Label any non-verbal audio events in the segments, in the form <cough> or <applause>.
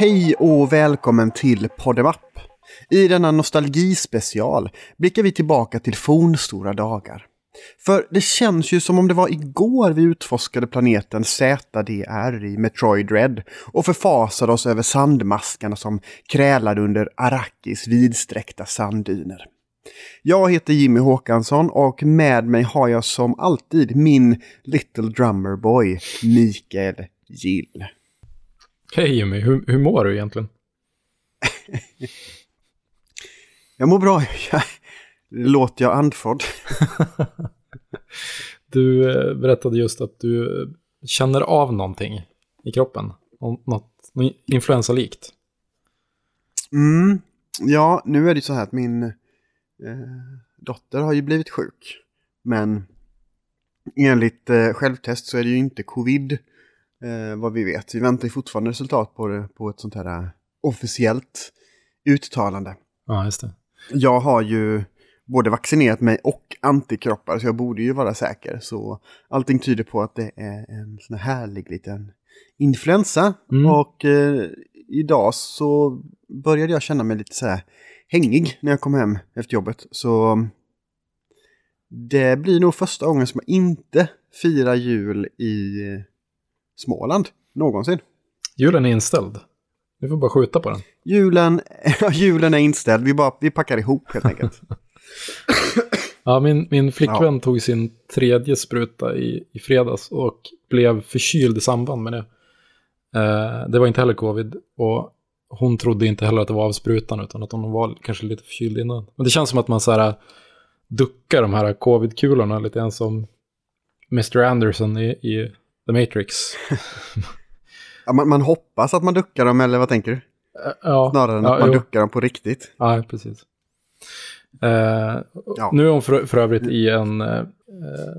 Hej och välkommen till Podemapp. I denna nostalgispecial blickar vi tillbaka till fornstora dagar. För det känns ju som om det var igår vi utforskade planeten ZDR i Metroid Red och förfasade oss över sandmaskarna som krälade under Arakis vidsträckta sanddyner. Jag heter Jimmy Håkansson och med mig har jag som alltid min Little Drummer Boy, Mikael Gill. Hej Jimmy, hur, hur mår du egentligen? <laughs> jag mår bra. Låter jag andfådd? <laughs> du eh, berättade just att du eh, känner av någonting i kroppen. Något, något influensalikt. Mm, ja, nu är det så här att min eh, dotter har ju blivit sjuk. Men enligt eh, självtest så är det ju inte covid eh, vad vi vet. Vi väntar fortfarande resultat på, på ett sånt här eh, officiellt uttalande. Ja, just det. Jag har ju både vaccinerat mig och antikroppar så jag borde ju vara säker. Så allting tyder på att det är en sån här härlig liten influensa. Mm. Och eh, idag så började jag känna mig lite så här hängig när jag kom hem efter jobbet. Så det blir nog första gången som jag inte firar jul i Småland någonsin. Julen är inställd. Vi får bara skjuta på den. Julen, <laughs> julen är inställd. Vi, bara, vi packar ihop helt enkelt. <laughs> ja, min, min flickvän ja. tog sin tredje spruta i, i fredags och blev förkyld i samband med det. Eh, det var inte heller covid och hon trodde inte heller att det var av sprutan utan att hon var kanske lite förkyld innan. Men det känns som att man så här duckar de här covid-kulorna lite grann som Mr. Anderson i, i The Matrix. <laughs> ja, man, man, hoppas att man duckar dem, eller vad tänker du? Ja, Snarare än ja, att man jo. duckar dem på riktigt. Ja, precis. Uh, ja. Nu är hon för, för övrigt i en, uh,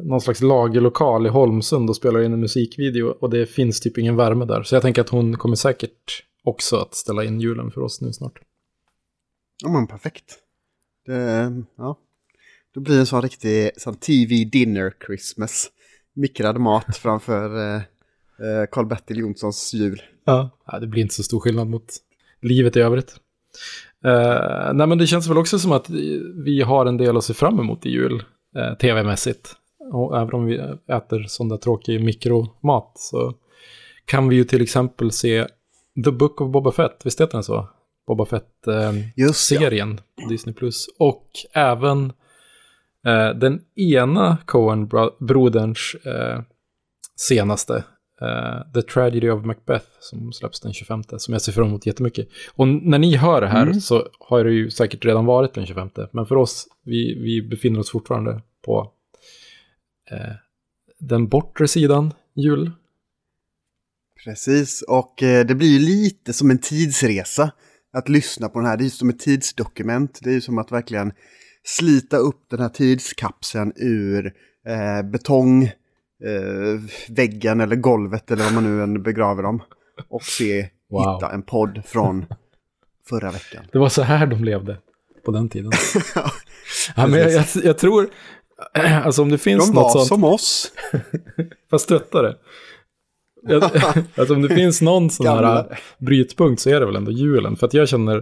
någon slags lagerlokal i Holmsund och spelar in en musikvideo och det finns typ ingen värme där. Så jag tänker att hon kommer säkert också att ställa in julen för oss nu snart. Ja men perfekt. Det, ja. Då blir det en sån riktig sån TV dinner Christmas mikrad mat <laughs> framför eh, Karl-Bertil eh, Jonssons jul. Ja. ja, det blir inte så stor skillnad mot livet i övrigt. Uh, nej, men det känns väl också som att vi har en del att se fram emot i jul, uh, tv-mässigt. Och även om vi äter sån där tråkig mikromat så kan vi ju till exempel se The Book of Boba Fett, visst heter den så? Boba Fett-serien uh, ja. Disney+. Plus Och även Eh, den ena Coen-broderns eh, senaste, eh, The Tragedy of Macbeth, som släpps den 25, som jag ser fram emot jättemycket. Och när ni hör det här mm. så har det ju säkert redan varit den 25, men för oss, vi, vi befinner oss fortfarande på eh, den bortre sidan jul. Precis, och eh, det blir ju lite som en tidsresa att lyssna på den här. Det är ju som ett tidsdokument. Det är ju som att verkligen slita upp den här tidskapseln ur eh, betongväggen eh, eller golvet eller vad man nu än begraver dem. Och se, wow. hitta en podd från förra veckan. Det var så här de levde på den tiden. <laughs> ja, men jag, jag, jag, tror, <clears throat> alltså om det finns de något sånt. De var som oss. <laughs> Fast tröttare. <laughs> alltså om det finns någon sån här brytpunkt så är det väl ändå julen. För att jag känner,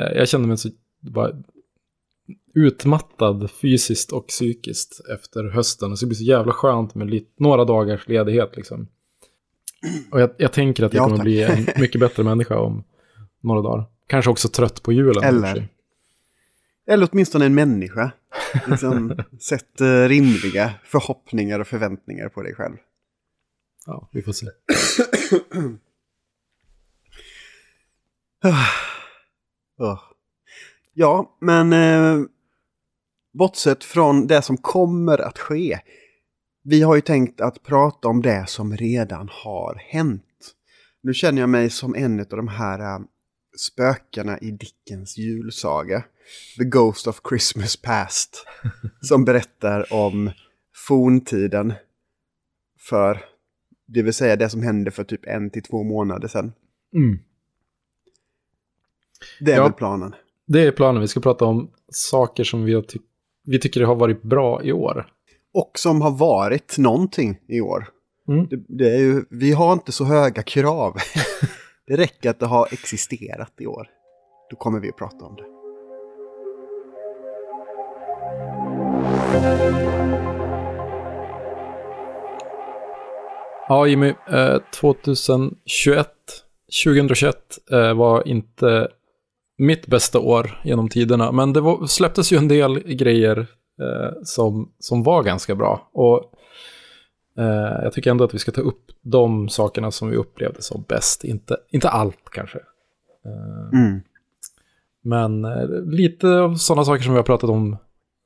eh, jag känner mig så bara utmattad fysiskt och psykiskt efter hösten. Så det blir så jävla skönt med lite, några dagars ledighet liksom. Och jag, jag tänker att jag ja, kommer tack. bli en <laughs> mycket bättre människa om några dagar. Kanske också trött på julen. Eller, eller åtminstone en människa. Liksom, <laughs> sätt uh, rimliga förhoppningar och förväntningar på dig själv. Ja, vi får se. oh. <clears throat> Ja, men eh, bortsett från det som kommer att ske. Vi har ju tänkt att prata om det som redan har hänt. Nu känner jag mig som en av de här äh, spökena i Dickens julsaga. The Ghost of Christmas Past. <laughs> som berättar om forntiden. För, det vill säga det som hände för typ en till två månader sedan. Mm. Det är ja, väl planen. Det är planen. Vi ska prata om saker som vi har tyckt vi tycker det har varit bra i år. Och som har varit någonting i år. Mm. Det, det, är ju, vi har inte så höga krav <laughs> Det räcker att det har existerat i år. Då kommer vi att prata om det. Ja, Jimmy. Eh, 2021, 2021 eh, var inte mitt bästa år genom tiderna. Men det var, släpptes ju en del grejer eh, som, som var ganska bra. Och eh, jag tycker ändå att vi ska ta upp de sakerna som vi upplevde som bäst. Inte, inte allt kanske. Eh, Mm. Men eh, lite av sådana saker som vi har pratat om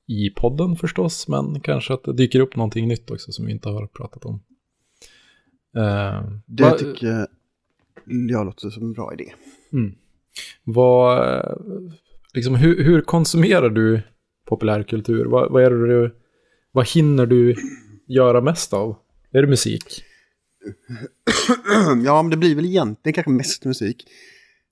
i podden förstås. Men kanske att det dyker upp någonting nytt också som vi inte har pratat om. Eh, Det va- tycker jag låter som en bra idé. Mm. Vad, liksom, hur, hur konsumerar du populärkultur? Vad, vad, är det du, vad hinner du göra mest av? Är det musik? <clears throat> ja, men det blir väl egentligen kanske mest musik.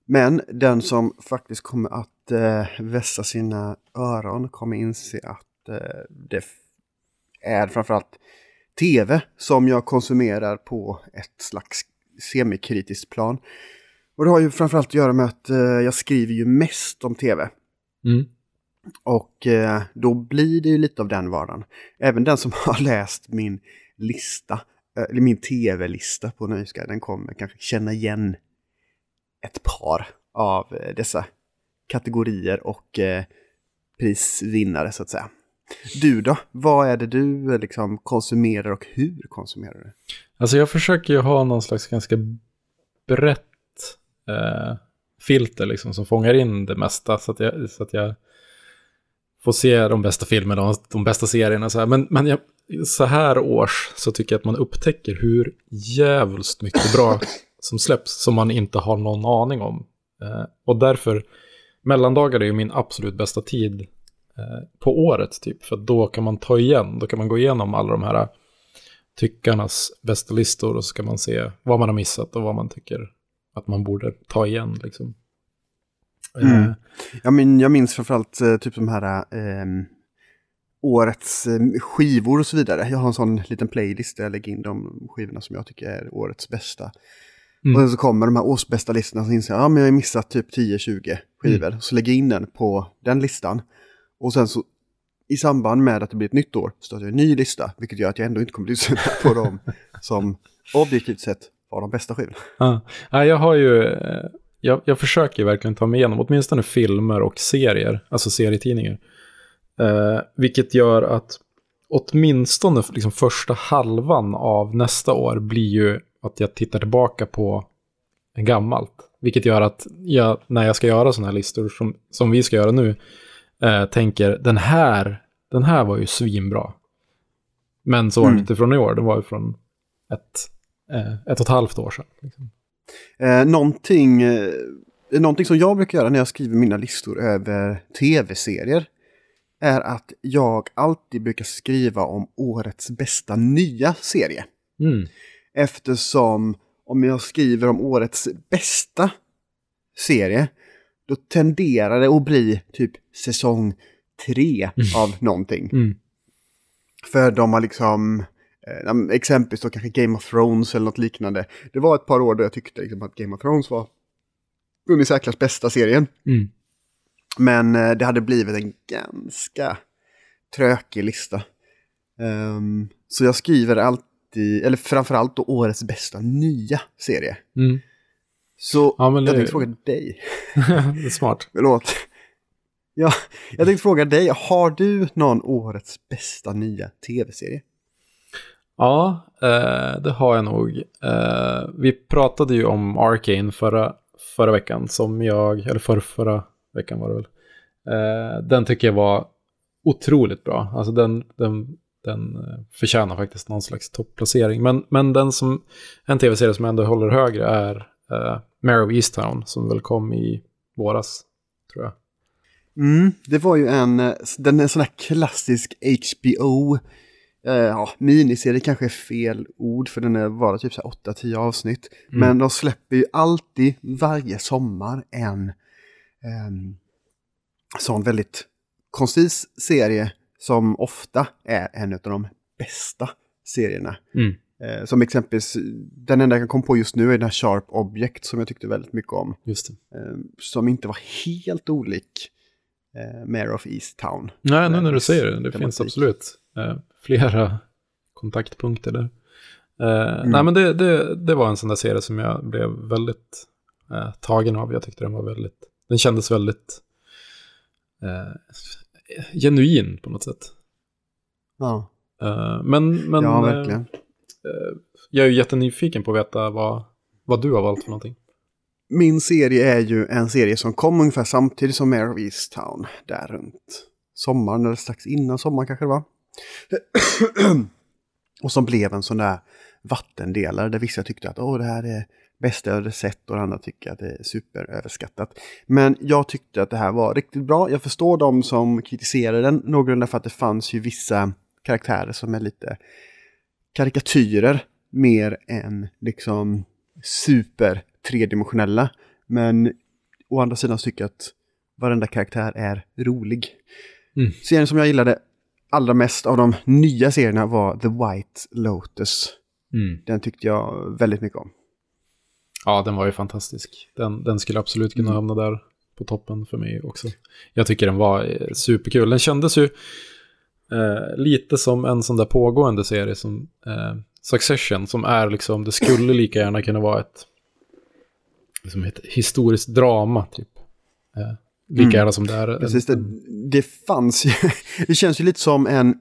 Men den som faktiskt kommer att eh, vässa sina öron kommer inse att eh, det är framförallt tv som jag konsumerar på ett slags semikritiskt plan. Och det har ju framförallt att göra med att eh, jag skriver ju mest om tv. Mm. Och eh, då blir det ju lite av den varan. Även den som <laughs> har läst min lista, eh, eller min tv-lista på Nöjesguiden kommer kanske känna igen ett par av eh, dessa kategorier och eh, prisvinnare så att säga. Du då? Vad är det du eh, liksom konsumerar och hur konsumerar du? Alltså jag försöker ju ha någon slags ganska brett eh, filter liksom, som fångar in det mesta. Så att jag, så att jag får se de bästa filmerna och de bästa serierna. Så här. Men, men jag, så här års så tycker jag att man upptäcker hur jävligt mycket bra <laughs> som släpps som man inte har någon aning om. Eh, och därför, mellandagar är ju min absolut bästa tid eh, på året typ. För då kan man ta igen, då kan man gå igenom alla de här tyckarnas bästa listor och så ska man se vad man har missat och vad man tycker att man borde ta igen. Liksom. Mm. Eh, Jag, min, jag minns framförallt eh, typ de här ehm, årets eh, skivor och så vidare. Jag har en sån liten playlist där jag lägger in de skivorna som jag tycker är årets bästa. Mm. Och sen så kommer de här årsbästa listorna så inser jag, ja men jag har missat typ 10-20 skivor. Mm. Så lägger jag in den på den listan. Och sen så i samband med att det blir ett nytt år startar jag en ny lista. Vilket gör att jag ändå inte kommer lyssna <laughs> på dem som objektivt sett var de bästa skivorna. Ja, jag har ju, eh, jag, jag försöker verkligen ta mig igenom åtminstone filmer och serier, alltså serietidningar. Eh, vilket gör att åtminstone liksom första halvan av nästa år blir ju att jag tittar tillbaka på gammalt. Vilket gör att jag, när jag ska göra sådana här listor som, som vi ska göra nu, eh, tänker den här, den här var ju svinbra. Men så var det Mm. inte från i år, det var ju från ett, ett och ett halvt år sedan. Liksom. Eh, någonting, eh, någonting som jag brukar göra när jag skriver mina listor över tv-serier är att jag alltid brukar skriva om årets bästa nya serie. Mm. Eftersom om jag skriver om årets bästa serie, då tenderar det att bli typ säsong tre av någonting. Mm. För de har liksom, eh, exempelvis då kanske Game of Thrones eller något liknande. Det var ett par år då jag tyckte liksom att Game of Thrones var den i särklass bästa serien. Mm. Men eh, det hade blivit en ganska trökig lista. Ehm, så jag skriver alltid, eller framförallt då årets bästa nya serie. Mm. Så Ja, jag det- tänkte fråga dig, <laughs> det är smart. förlåt. Ja, jag tänkte fråga dig, har du någon årets bästa nya tv-serie? Ja, eh, det har jag nog. Eh, vi pratade ju om Arcane förra, förra veckan, som jag, eller för, förra veckan var det väl. Eh, den tycker jag var otroligt bra. Alltså den, den, den eh, förtjänar faktiskt någon slags topplacering. Men, men den som, en tv-serie som ändå håller högre är eh, Mare of Easttown, som väl kom i våras, tror jag. Mm, det var ju en, eh, den är en sån här klassisk HBO, eh, ja, miniserie kanske är fel ord för den är bara typ så här 8-10 avsnitt. Mm. Men de släpper ju alltid varje sommar en ehm, sån väldigt koncis serie som ofta är en av de bästa serierna. Mm. Eh, som exempelvis, den enda jag kan komma på just nu är den här Sharp Object som jag tyckte väldigt mycket om. Just. Eh, som inte var helt olik eh, Mayor of East Town. Nej, nu när du säger det, det finns absolut eh, flera <laughs> kontaktpunkter där. Eh, Nej, men det, det, det var en sån där serie som jag blev väldigt eh, tagen av. Jag tyckte den var väldigt, den kändes väldigt eh, genuin på något sätt. Ja, Eh, men men ja eh, verkligen. eh, jag är ju jättenyfiken på att veta vad, vad du har valt för någonting. Min serie är ju en serie som kom ungefär samtidigt som Mayor of East Town. Där runt sommaren, eller strax innan sommaren kanske det var. <clears throat> och som blev en sån där vattendelare där vissa tyckte att Åh, det här är bästa jag hade sett och andra tycker att det är superöverskattat. Men jag tyckte att det här var riktigt bra. Jag förstår de som kritiserade den någorlunda för att det fanns ju vissa karaktärer som är lite karikatyrer mer än liksom super tredimensionella. Men å andra sidan tycker jag att varenda karaktär är rolig. Mm. Serien som jag gillade allra mest av de nya serierna var The White Lotus. Den tyckte jag väldigt mycket om. Ja, den var ju fantastisk. Den, den skulle absolut kunna Mm. hamna där på toppen för mig också. Jag tycker den var eh, superkul. Den kändes ju eh, lite som en sån där pågående serie som eh, Succession, som är liksom, det skulle lika gärna kunna vara ett, liksom ett historiskt drama, typ. Eh, lika Mm. gärna som det är Precis, det, det fanns ju, <laughs> det känns ju lite som en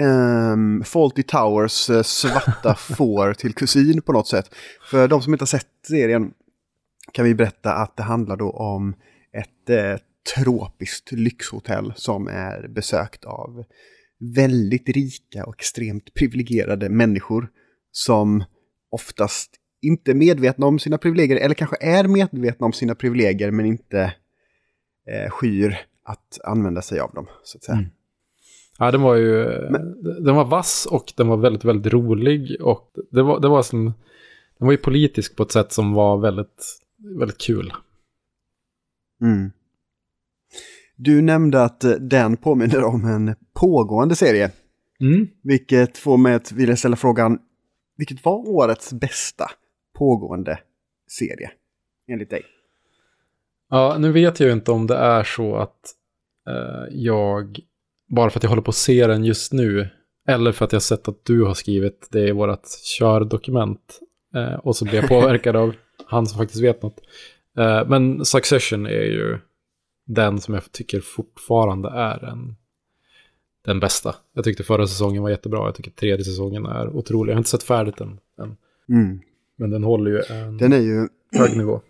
<clears throat> um, Fawlty Towers eh, svarta <laughs> får till kusin på något sätt. För de som inte har sett serien kan vi berätta att det handlar då om ett eh, tropiskt lyxhotell som är besökt av väldigt rika och extremt privilegierade människor som oftast inte är medvetna om sina privilegier eller kanske är medvetna om sina privilegier men inte eh, skyr att använda sig av dem. Så att säga. Mm. Ja, den var ju, den var vass och den var väldigt, väldigt rolig och det var, det var som, den var ju politisk på ett sätt som var väldigt, väldigt kul. Mm. Du nämnde att eh, den påminner om en pågående serie. Mm. Vilket får mig att vilja ställa frågan, vilket var årets bästa pågående serie? Enligt dig. Ja, nu vet jag ju inte om det är så att eh, jag, bara för att jag håller på att se den just nu, eller för att jag sett att du har skrivit det i vårt kördokument, eh, och så blir jag <laughs> påverkad av han som faktiskt vet något. Eh, men Succession är ju den som jag tycker fortfarande är en, den bästa. Jag tyckte förra säsongen var jättebra, jag tycker tredje säsongen är otrolig. Jag har inte sett färdigt den än, Mm. men den håller ju en Den är ju, hög nivå.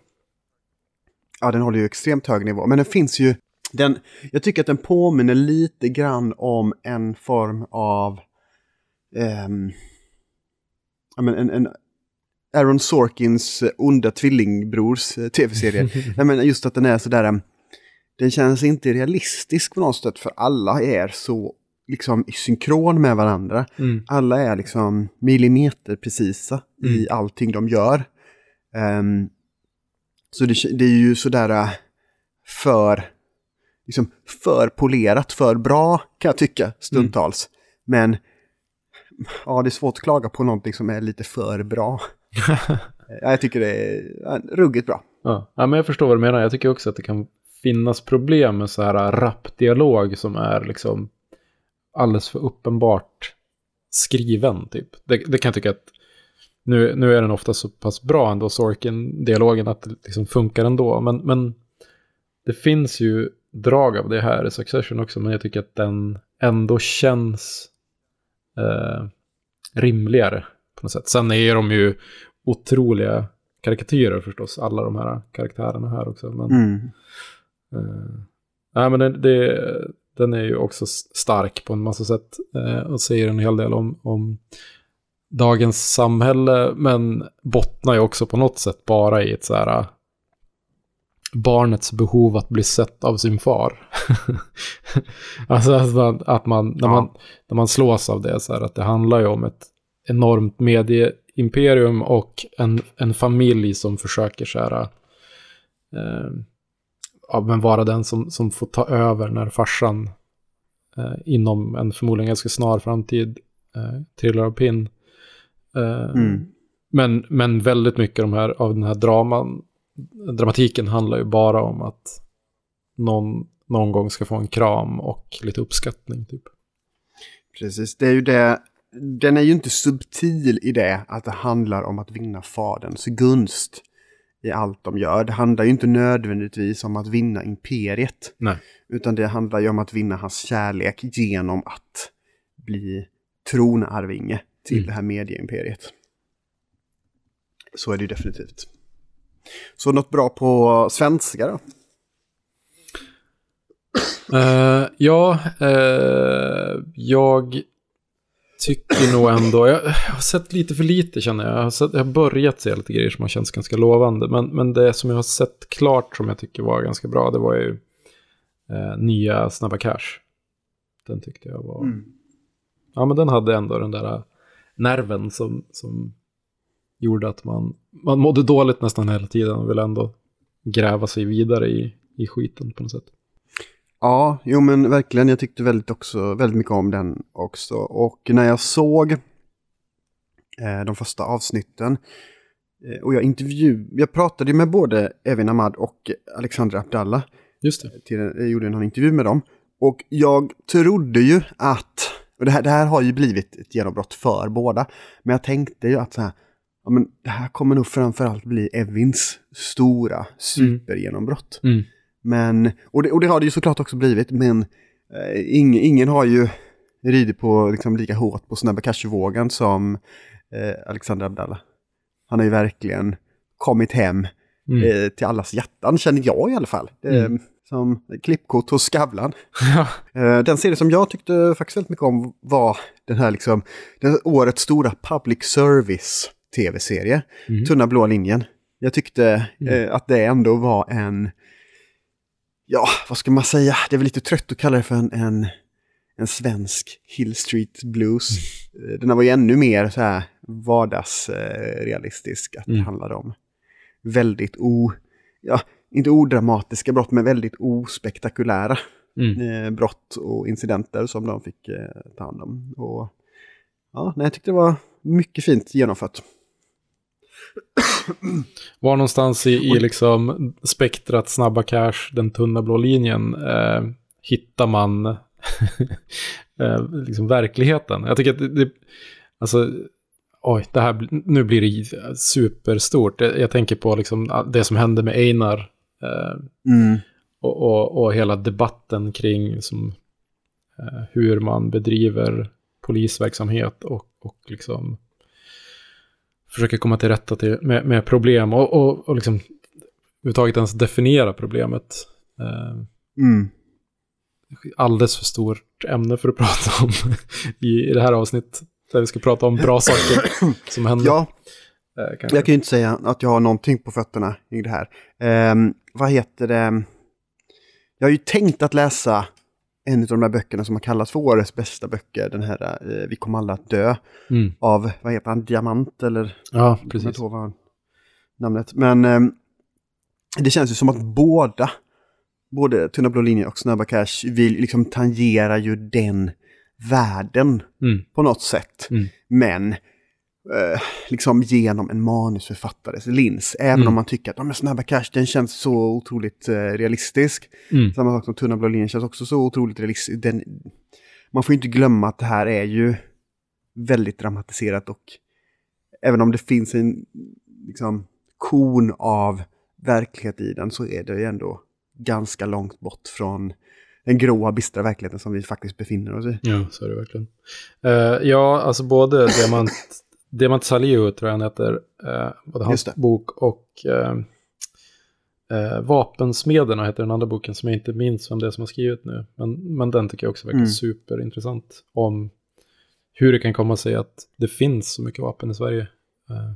Ja den håller ju extremt hög nivå, men den finns ju, den, jag tycker att den påminner lite grann om en form av, ehm, ja men en, en Aaron Sorkins eh, onda tvillingbrors eh, tv-serie. <laughs> Nej men just att den är sådär, em, den känns inte realistisk på något sätt för alla är så liksom i synkron med varandra. Mm. Alla är liksom millimeterprecisa i Mm. allting de gör. Ehm, så det, det är ju sådär äh, för, liksom för polerat, för bra kan jag tycka stundtals. Men ja, det är svårt att klaga på någonting som är lite för bra. <laughs> Ja, jag tycker det är ruggigt bra. Ja. ja, men jag förstår vad du menar. Jag tycker också att det kan finnas problem med så här rappdialog som är liksom alldeles för uppenbart skriven. Typ. Det, det kan jag tycka att nu, nu är den ofta så pass bra ändå, Sorkin-dialogen, att det liksom funkar ändå. Men, men det finns ju drag av det här i Succession också, men jag tycker att den ändå känns eh, rimligare på något sätt. Sen är de ju otroliga karikatyrer förstås, alla de här karaktärerna här också. Men, Mm. eh, nej, men det, det, den är ju också stark på en massa sätt eh, och säger en hel del om, om dagens samhälle, men bottnar ju också på något sätt bara i ett så här eh, barnets behov att bli sett av sin far. <laughs> alltså att man, att man, när, Ja. man, när man slås av det, så här, att det handlar ju om ett enormt medieimperium och en, en familj som försöker så här, eh, ja, men vara den som, som får ta över när farsan eh, inom en förmodligen ganska snar framtid eh, trillar av pinn. Eh, Mm. men, men väldigt mycket av, de här, av den här draman, dramatiken handlar ju bara om att någon någon gång ska få en kram och lite uppskattning. Typ. Precis, det är ju det. Den är ju inte subtil i det att det handlar om att vinna faderns gunst i allt de gör. Det handlar ju inte nödvändigtvis om att vinna imperiet. Nej. Utan det handlar ju om att vinna hans kärlek genom att bli tronarvinge till Mm. det här medieimperiet. Så är det ju definitivt. Så något bra på svenska då? Eh, ja, eh, jag tycker nog ändå, jag har sett lite för lite känner jag. Jag har, sett, jag har börjat se lite grejer som har känts ganska lovande. Men, men det som jag har sett klart som jag tycker var ganska bra, det var ju eh, nya Snabba Cash. Den tyckte jag var... Ja, men den hade ändå den där nerven som, som gjorde att man, man mådde dåligt nästan hela tiden och ville ändå gräva sig vidare i, i skiten på något sätt. Ja, jo men verkligen. Jag tyckte väldigt, också, väldigt mycket om den också. Och när jag såg eh, de första avsnitten eh, och jag intervju, jag pratade med både Evin Ahmad och Alexandra Abdallah. Just det. Till, jag gjorde en intervju med dem. Och jag trodde ju att, och det här, det här har ju blivit ett genombrott för båda, men jag tänkte ju att så här, ja, men det här kommer nog framförallt bli Evins stora supergenombrott. Mm. Men, och det, och det har det ju såklart också blivit, men eh, ing, ingen har ju ridit på liksom, lika hårt på Snabba Cash-vågen som eh, Alexander Abdallah. Han har ju verkligen kommit hem Mm. eh, till allas hjärtan, känner jag i alla fall. Eh, Mm. Som klippkort hos Skavlan. <laughs> Ja. Eh, den serie som jag tyckte faktiskt väldigt mycket om var den här liksom, den årets stora public service tv-serie, Mm. Tunna blå linjen. Jag tyckte Mm. eh, att det ändå var en, ja, vad ska man säga, det är väl lite trött att kalla det för en, en, en svensk Hill Street Blues. Mm. Eh, Den var ju ännu mer så här vardagsrealistisk, att det Mm. handlade om väldigt o, ja, inte odramatiska brott, men väldigt ospektakulära Mm. eh, brott och incidenter som de fick eh, ta hand om. Och, ja, nej, jag tyckte det var mycket fint genomfört. <clears throat> Var någonstans i, i liksom spektrat snabba cash, den tunna blå linjen, eh, hittar man <laughs> eh, liksom verkligheten. Jag tycker att det, det alltså, oj, det här, nu blir det superstort. Jag, jag tänker på liksom det som hände med Einar Mm. och, och, och hela debatten kring som, eh, hur man bedriver polisverksamhet och, och liksom försöker komma till rätta till, med, med problem och, och, och liksom överhuvudtaget ens definiera problemet. Eh, Mm. alldeles för stort ämne för att <laughs> prata om i, i det här avsnittet. Där vi ska prata om bra saker <coughs> som händer. Ja, eh, kanske. jag kan ju inte säga att jag har någonting på fötterna i det här. Ehm, vad heter det? Jag har ju tänkt att läsa en av de där böckerna som har kallats för årets bästa böcker. Den här eh, Vi kommer alla att dö. Mm. Av, vad heter han, Diamant eller? Ja, Jag kommer precis. inte namnet. Men ehm, det känns ju som att båda, både Tunna blå linjen och Snabba Cash, vill liksom tangera ju den världen Mm. på något sätt. Mm. Men eh, liksom genom en manusförfattares lins. Även Mm. om man tycker att ja, men Snabba Cash den känns så otroligt eh, realistisk. Mm. Samma sak som Tunna blå linjen känns också så otroligt realistisk. Den, man får ju inte glömma att det här är ju väldigt dramatiserat och även om det finns en liksom, kon av verklighet i den så är det ju ändå ganska långt bort från den gråa, bistra verkligheten som vi faktiskt befinner oss i. Ja, så är det verkligen. Eh, ja, alltså både Diamant, Diamant Salihu tror jag han heter, uh, både hans bok och uh, uh, Vapensmederna heter den andra boken som jag inte minns vem det är som har skrivit nu. Men, men den tycker jag också verkar Mm. superintressant om hur det kan komma sig att det finns så mycket vapen i Sverige. Eh,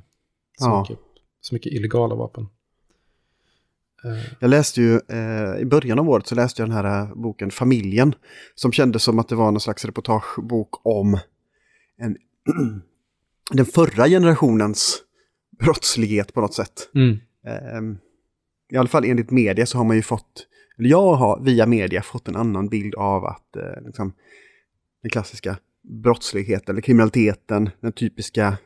så, Ja. mycket, så mycket illegala vapen. Eh, Jag läste ju, eh, i början av året så läste jag den här eh, boken Familjen. Som kändes som att det var någon slags reportagebok om en, <clears throat> den förra generationens brottslighet på något sätt. mm, Ehm, I alla fall enligt media så har man ju fått, eller jag har via media fått en annan bild av att eh, liksom, den klassiska brottsligheten eller kriminaliteten, den typiska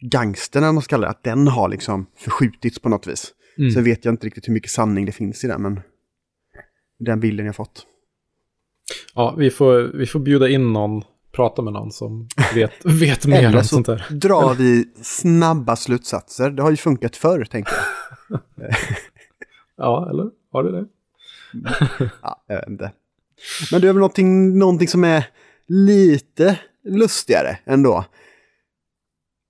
gangstern, eller man ska kalla det, att den har liksom förskjutits på något vis. Mm. Sen vet jag inte riktigt hur mycket sanning det finns i det, men den bilden jag fått. Ja, vi får, vi får bjuda in någon, prata med någon som <laughs> vet, vet mer Eller om så sånt där. drar vi snabba slutsatser. Det har ju funkat förr, tänker jag. <laughs> Ja, eller? Har du det? Ja, jag vet inte. Men du har väl någonting, någonting som är lite lustigare ändå.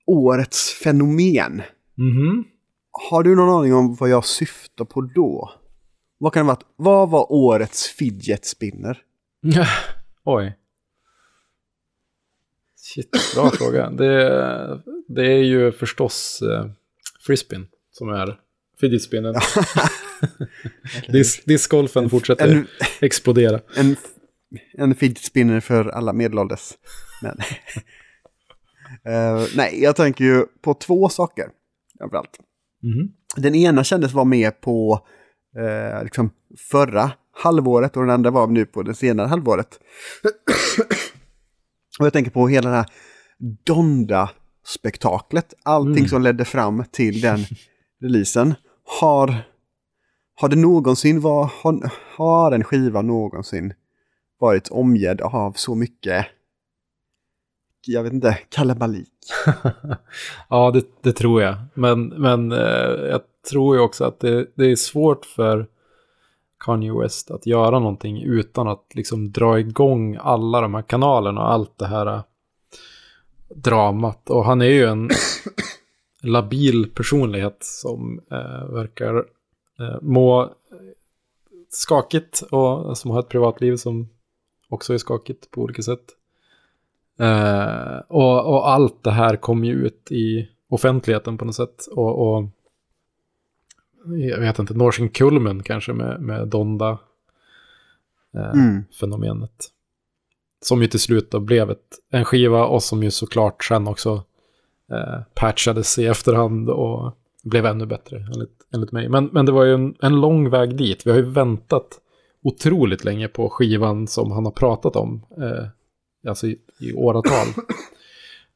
Årets fenomen. Mhm. Har du någon aning om vad jag syftar på då? Vad kan det vara? Vad var årets fidget spinner? <laughs> Oj. Shit, bra fråga. Det, det är ju förstås eh, frisbeen som är fidget spinnen. <laughs> Dis, discgolfen fortsätter En, explodera. en, en fidget spinner för alla medelålders män. <laughs> Eh, nej, jag tänker ju på två saker. Överallt. Mhm. Den ena kändes vara med på eh, liksom förra halvåret och den andra var nu på det senare halvåret. Och jag tänker på hela det här Donda-spektaklet. Allting Mm. som ledde fram till den releasen. Har, har det någonsin var, har, har en skiva någonsin varit omgedd av så mycket, jag vet inte, kalabalik? <laughs> ja, det, det tror jag. Men, men eh, jag tror ju också att det, det är svårt för Kanye West att göra någonting utan att liksom dra igång alla de här kanalerna och allt det här eh, dramat. Och han är ju en <coughs> labil personlighet som eh, verkar eh, må skakigt och som har ett privatliv som också är skakigt på olika sätt. Eh, och, och allt det här kom ju ut i offentligheten på något sätt. Och, och jag vet inte, Norsen Kulmen kanske med, med Donda eh, Mm. fenomenet. Som ju till slut då blev ett, en skiva och som ju såklart sen också eh, patchades i efterhand och blev ännu bättre enligt, enligt mig. Men, men det var ju en, en lång väg dit. Vi har ju väntat otroligt länge på skivan som han har pratat om. Eh, alltså i, i åratal.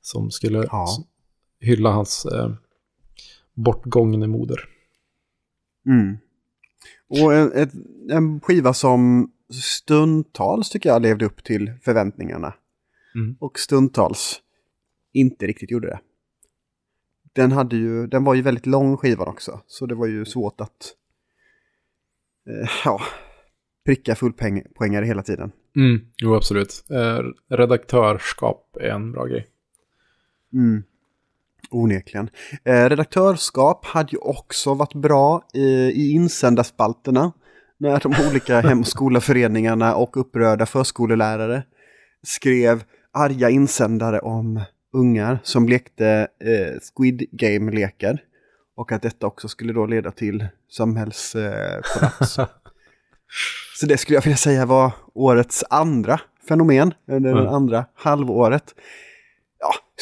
som skulle Ja. hylla hans eh, bortgångne moder. Mm. Och en, ett, en skiva som stundtals tycker jag levde upp till förväntningarna. Mm. Och stundtals inte riktigt gjorde det. Den, hade ju, den var ju väldigt lång skivan också, så det var ju svårt att eh, ja, pricka fullpoängare hela tiden. Mm, jo, absolut. Eh, redaktörskap är en bra grej. Mm. Onekligen. Eh, redaktörskap hade ju också varit bra i, i insändarspalterna. När de olika <laughs> hem och skolaföreningarna och upprörda förskolelärare skrev arga insändare om ungar som lekte eh, Squid Game-lekar. Och att detta också skulle då leda till samhällskollaps. <laughs> Så det skulle jag vilja säga var årets andra fenomen, eller Mm. andra halvåret.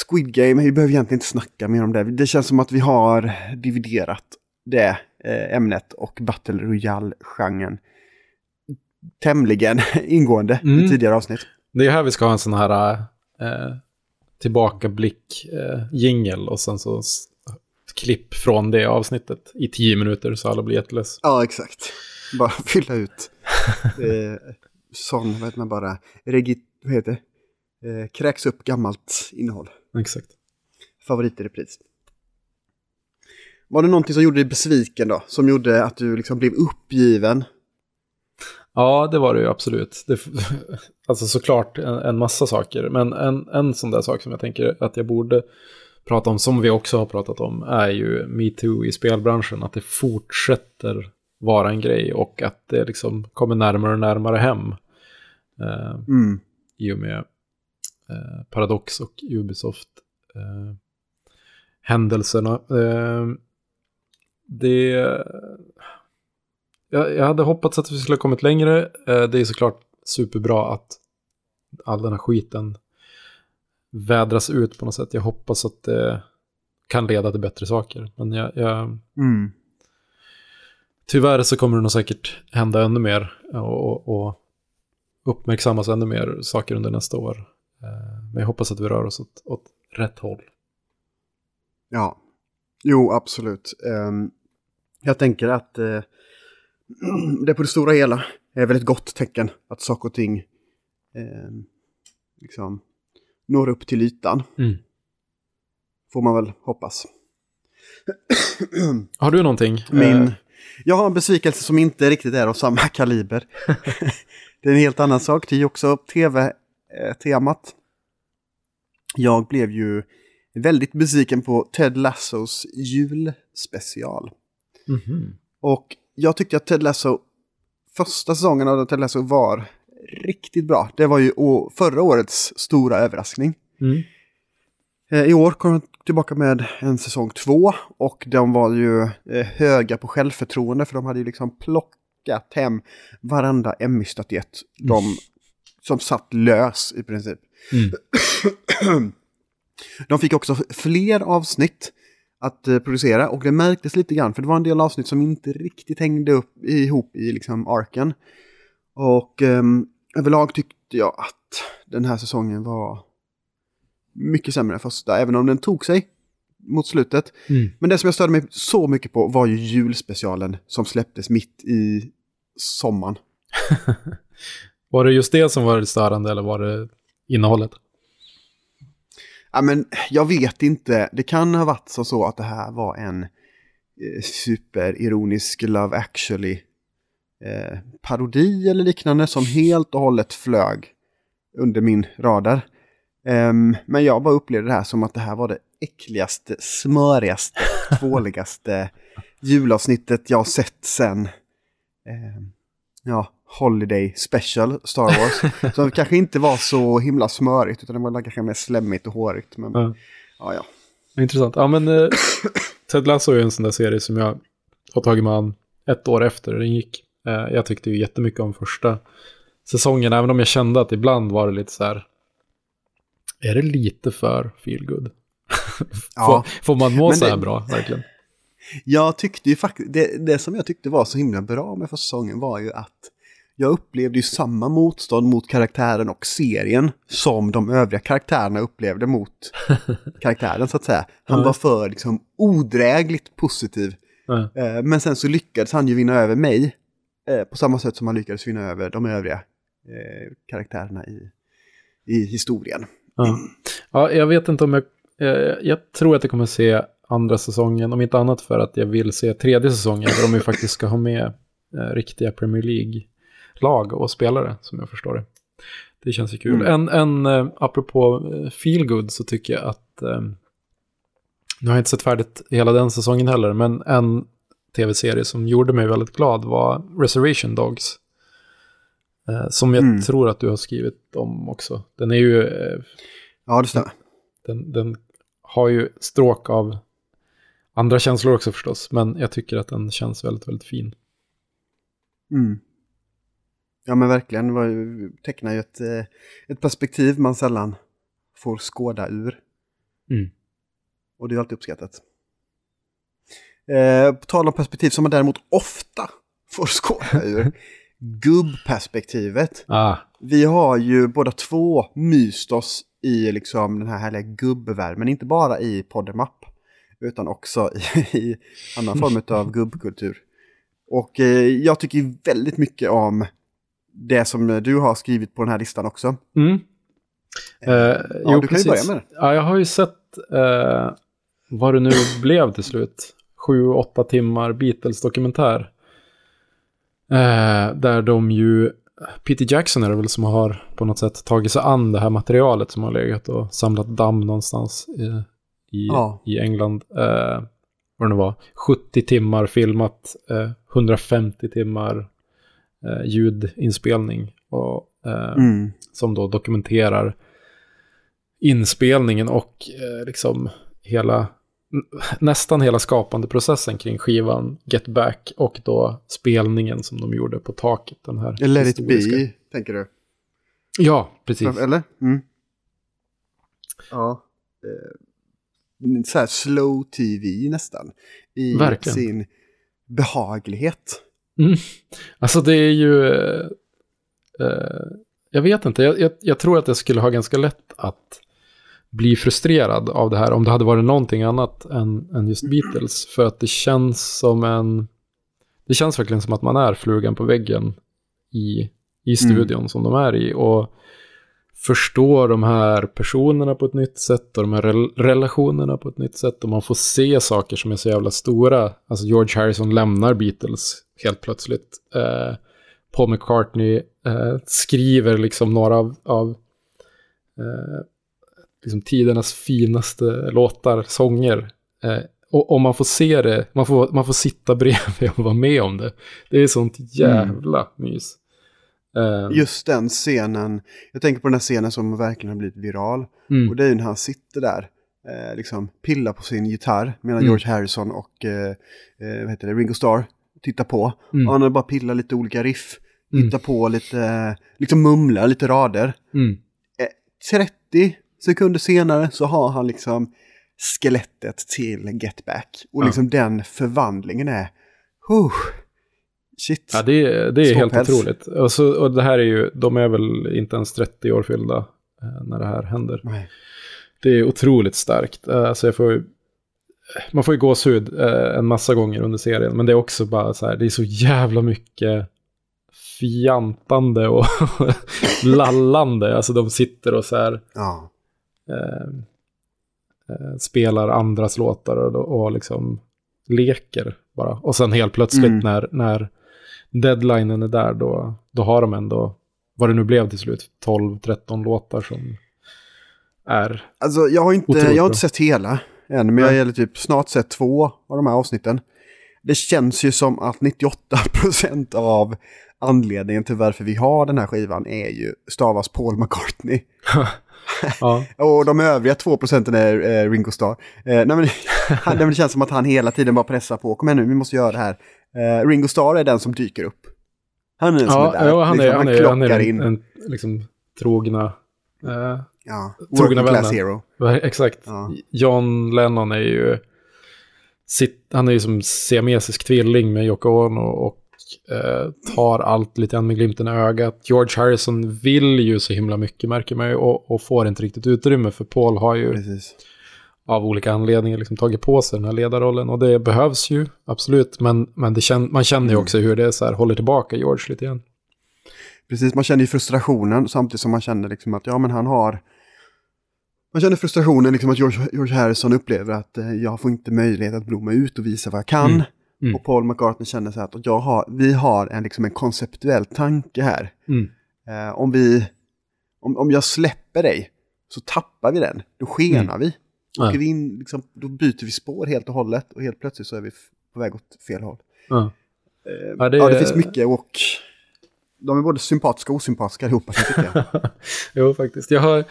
Squid Game, vi behöver egentligen inte snacka mer om det. Det känns som att vi har dividerat det eh, ämnet och Battle Royale-genren tämligen <laughs> ingående i Mm. tidigare avsnitt. Det är här vi ska ha en sån här eh, tillbakablick eh, och sen så klipp från det avsnittet i tio minuter så alla blir jätteless. Ja, exakt. Bara <laughs> fylla ut. Eh, sån, vad heter man bara, regi, vad heter det? Eh, kräks upp gammalt innehåll. Exakt. Favorit i repris. Var det någonting som gjorde dig besviken då? Som gjorde att du liksom blev uppgiven? Ja, det var det ju absolut. Det, <laughs> alltså såklart en, en massa saker. Men en, en sån där sak som jag tänker att jag borde prata om, som vi också har pratat om, är ju metoo i spelbranschen. Att det fortsätter vara en grej och att det liksom kommer närmare och närmare hem. Eh, Mm. i och med eh, Paradox och Ubisoft eh. Eh, det... Jag, jag hade hoppats att vi skulle ha kommit längre. Det är såklart superbra att all den här skiten vädras ut på något sätt. Jag hoppas att det kan leda till bättre saker. Men jag, jag, Mm. tyvärr så kommer det nog säkert hända ännu mer och, och, och uppmärksammas ännu mer saker under nästa år. Eh, Men jag hoppas att vi rör oss åt, åt rätt håll. Ja, jo absolut. Um, jag tänker att uh, <clears throat> det på det stora hela är väl ett gott tecken att saker och ting uh, liksom når upp till ytan. Mm. Får man väl hoppas. <clears throat> Har du någonting? Min, Eh, jag har en besvikelse som inte riktigt är av samma kaliber. <laughs> det är en helt annan sak. Det är också tv-temat. Jag blev ju väldigt besviken på Ted Lassos julspecial. mhm. Och jag tyckte att Ted Lasso, första säsongen av Ted Lasso var riktigt bra. Det var ju förra årets stora överraskning. Mm. Eh, I år kom de tillbaka med en säsong två och de var ju eh, höga på självförtroende för de hade ju liksom plockat hem varenda Emmy-statyett de som satt lös i princip. Mm. <clears throat> De fick också fler avsnitt att eh, producera och det märktes lite grann för det var en del avsnitt som inte riktigt hängde upp, ihop i liksom arken. Och ehm, överlag tyckte jag att den här säsongen var mycket sämre än första, även om den tog sig mot slutet. Mm. Men det som jag störde mig så mycket på var ju julspecialen som släpptes mitt i sommaren. <laughs> Var det just det som var det störande eller var det innehållet? Ja, men jag vet inte. Det kan ha varit så, så att det här var en eh, superironisk Love actually eh, parodi eller liknande som helt och hållet flög under min radar. Ehm, men jag bara upplevde det här som att det här var det äckligaste, smörigaste, <laughs> tvåligaste julavsnittet jag sett sen ehm, ja, Holiday Special Star Wars. <laughs> som kanske inte var så himla smörigt utan det var kanske mer slemmigt och hårigt. Men Ja. ja, ja. Intressant. Ja, men eh, <coughs> Ted Lasso är ju en sån där serie som jag har tagit mig an ett år efter den gick. Eh, jag tyckte ju jättemycket om första säsongen, även om jag kände att ibland var det lite så här. Är det lite för feelgood? <laughs> Ja. får, får man må Men så här det- bra, verkligen? Jag tyckte ju faktiskt, det, det som jag tyckte var så himla bra med första säsongen var ju att jag upplevde ju samma motstånd mot karaktären och serien som de övriga karaktärerna upplevde mot <laughs> karaktären så att säga. Han Ja. var för liksom odrägligt positiv. Eh, Men sen så lyckades han ju vinna över mig eh, på samma sätt som han lyckades vinna över de övriga eh, karaktärerna i, i historien. Ja. ja, jag vet inte om jag... Jag tror att jag kommer se andra säsongen, om inte annat för att jag vill se tredje säsongen, där de ju faktiskt ska ha med riktiga Premier League-lag och spelare, som jag förstår det. Det känns ju kul. Mm. En, en eh, apropå eh, feelgood så tycker jag att... Eh, nu har jag inte sett färdigt hela den säsongen heller, men en tv-serie som gjorde mig väldigt glad var Reservation Dogs. Som jag Mm. tror att du har skrivit om också. Den är ju... Ja, det stämmer. den, den har ju stråk av andra känslor också förstås, men jag tycker att den känns väldigt, väldigt fin. Mm. Ja men verkligen, det var ju, tecknar ju ett, eh, ett perspektiv man sällan får skåda ur. Mm. Och det är alltid uppskattat. Eh, på tal om perspektiv som man däremot ofta får skåda ur. <laughs> Gubbperspektivet. Ah, Vi har ju båda två myst oss i liksom den här härliga gubbvärmen. Inte bara i Podemap. Utan också i, <laughs> i annan form av <laughs> gubbkultur. Och eh, jag tycker väldigt mycket om det som du har skrivit på den här listan också. mm. Eh, ja, jo, du kan ju börja med det. Ja, jag har ju sett eh, vad det nu blev till slut. Sju, åtta timmar Beatles-dokumentär. Eh, där de ju, Peter Jackson är det väl som har på något sätt tagit sig an det här materialet som har legat och samlat damm någonstans i, i, Ja. i England. Eh, vad det nu var, 70 timmar filmat, eh, 150 timmar eh, ljudinspelning. Och, eh, Mm. som då dokumenterar inspelningen och eh, liksom hela, nästan hela skapandeprocessen kring skivan Get Back och då spelningen som de gjorde på taket. Den här Let it be, tänker du? Ja, precis. Eller? Mm. Ja. Eh, så här slow tv nästan. I Verkligen. sin behaglighet. Alltså det är ju... Eh, eh, jag vet inte, jag, jag, jag tror att det skulle ha ganska lätt att bli frustrerad av det här om det hade varit någonting annat än, än just Beatles. För att det känns som en... Det känns verkligen som att man är flugan på väggen i, i studion mm. som de är i. Och förstår de här personerna på ett nytt sätt och de här rel relationerna på ett nytt sätt. Och man får se saker som är så jävla stora. Alltså George Harrison lämnar Beatles helt plötsligt. Eh, Paul McCartney eh, skriver liksom några av, av eh, liksom tidernas finaste låtar, sånger. Eh, och, och, man får se det, man får, man får sitta <laughs> bredvid och vara med om det. Det är sånt jävla mm. mys. Uh, Just den scenen, jag tänker på den här scenen som verkligen har blivit viral. Mm. Och det är ju när han sitter där, eh, liksom pillar på sin gitarr medan mm. George Harrison och eh, eh, vad heter det, Ringo Starr tittar på. Mm. Och han har bara pillat lite olika riff, mm. hittar på lite, liksom mumlar lite rader. Mm. 30 eh, sekunder senare så har han liksom skelettet till Get Back. Och liksom den förvandlingen är... Huh, Shit. Ja, det, är, det är helt päls. otroligt. Och, så, och det här är ju, de är väl inte ens 30 år fyllda eh, när det här händer. Nej. Det är otroligt starkt. Eh, alltså jag får, man får ju gåshud eh, en massa gånger under serien, men det är också bara så här, det är så jävla mycket fjantande och <laughs> lallande. Alltså de sitter och så här ja. eh, eh spelar andras låtar och, och liksom leker bara. Och sen helt plötsligt mm. när, när deadlinen är där, då, då har de ändå, vad det nu blev till slut, 12-13 låtar som är Alltså jag har inte, jag har inte sett hela än, men jag har typ snart sett två av de här avsnitten. Det känns ju som att 98% av anledningen till varför vi har den här skivan är ju stavas Paul McCartney. <laughs> ja. och de övriga 2 procenten är eh, Ringo Starr. Eh, nej, men, <laughs> han, det känns som att han hela tiden bara pressar på. Kom igen nu, vi måste göra det här. Eh, Ringo Starr är den som dyker upp. Han är den ja, som är där. Ja, han, liksom, är, han, är, han är en, en liksom, trogna... Eh, ja, trogna class hero. Exakt. Ja. John Lennon är ju... Sitt, han är ju som siamesisk tvilling med Yoko Ono och eh, tar allt lite grann med glimten i ögat. George Harrison vill ju så himla mycket märker man ju och, och får inte riktigt utrymme för Paul har ju Precis. av olika anledningar liksom tagit på sig den här ledarrollen och det behövs ju absolut men, men det kän, man känner ju mm. också hur det så här, håller tillbaka George lite grann. Precis, man känner ju frustrationen samtidigt som man känner liksom att ja men han har man känner frustrationen liksom att George, George Harrison upplever att eh, jag får inte möjlighet att blomma ut och visa vad jag kan. Mm. Mm. Och Paul McCartney känner så att jag har, vi har en, liksom en konceptuell tanke här. Mm. Eh, om, vi, om, om jag släpper dig så tappar vi den, då skenar mm. vi. Ja. vi in, liksom, då byter vi spår helt och hållet och helt plötsligt så är vi på väg åt fel håll. Ja, eh, ja, det, ja, det finns mycket och de är både sympatiska och osympatiska allihopa. <laughs> jo, faktiskt. Jag har,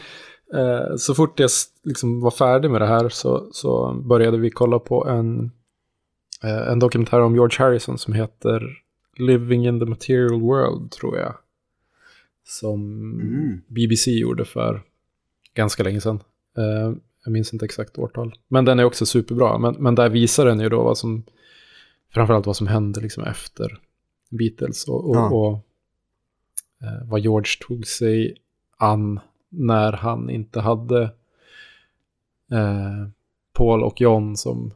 eh, så fort jag liksom var färdig med det här så, så började vi kolla på en Eh, en dokumentär om George Harrison som heter Living in the Material World, tror jag. Som mm. BBC gjorde för ganska länge sedan. Uh, jag minns inte exakt årtal. Men den är också superbra. Men, men där visar den ju då vad som, framförallt vad som hände liksom efter Beatles. Och, och, ja. och vad George tog sig an när han inte hade uh, Paul och John som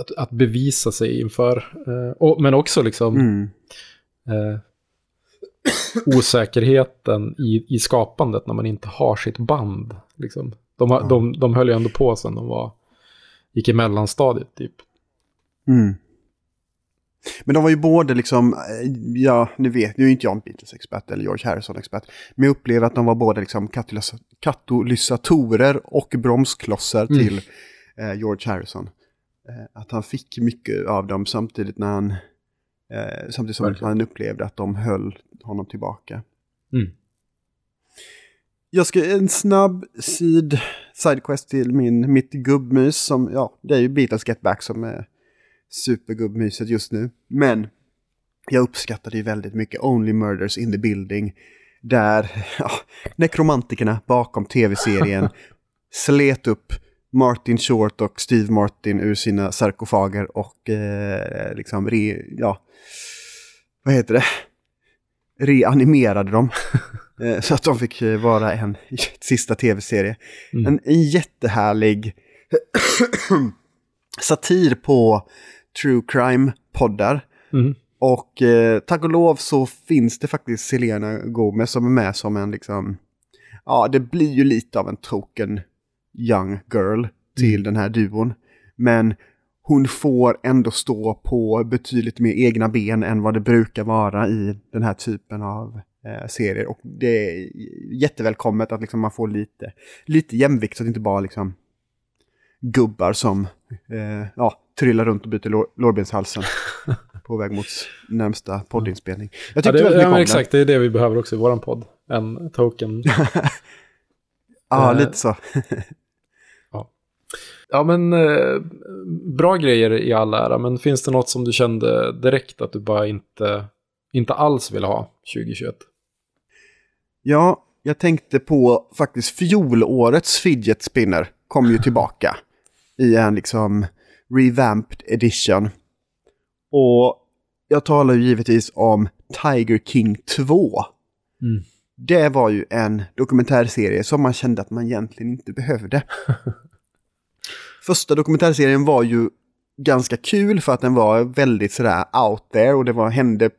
att, att bevisa sig inför. Eh, och, men också liksom mm. eh, osäkerheten i, i skapandet när man inte har sitt band. Liksom. De, de, de höll ju ändå på sen de var, gick i mellanstadiet typ. Mm. Men de var ju både liksom, eh, ja, nu vet, nu är inte jag en Beatles-expert eller George Harrison-expert, men jag upplever att de var både liksom katalysatorer och bromsklossar mm. till eh, George Harrison. Eh, att han fick mycket av dem samtidigt när han eh, samtidigt som Verkligen. han upplevde att de höll honom tillbaka. Mm. Jag ska en snabb sid, sidequest till min, mitt gubbmys som, ja, det är ju Beatles Get Back som är supergubbmyset just nu. Men jag uppskattade ju väldigt mycket Only Murders in the Building. Där <laughs> ja, nekromantikerna bakom tv-serien <laughs> slet upp Martin Short och Steve Martin ur sina sarkofager och eh, liksom re, ja, vad heter det? Reanimerade dem. <laughs> Eh, så att de fick eh, vara en sista tv-serie. Mm. En, en jättehärlig <clears throat> satir på true crime-poddar. Mm. Och eh, tack och lov så finns det faktiskt Selena Gomez som är med som en liksom... Ja, det blir ju lite av en token young girl till Mm. den här duon. Men hon får ändå stå på betydligt mer egna ben än vad det brukar vara i den här typen av eh, serier. Och det är jättevälkommet att liksom man får lite, lite jämvikt så att det inte bara liksom gubbar som eh, ja, trillar runt och byter lår, lårbenshalsen <laughs> på väg mot närmsta poddinspelning. Jag Ja, tyckte det, väldigt ja, mycket men om exakt, det är det vi behöver också i våran podd. En token. <laughs> Ja, Eh, lite så. <laughs> Ja, men eh, bra grejer i all ära, men finns det något som du kände direkt att du bara inte, inte alls ville ha 2021? Ja, jag tänkte på faktiskt fjolårets fidget spinner kom ju tillbaka i en liksom revamped edition. Och jag talar ju givetvis om Tiger King 2. Mm. Det var ju en dokumentärserie som man kände att man egentligen inte behövde. <laughs> Första dokumentärserien var ju ganska kul för att den var väldigt sådär out there och det var, hände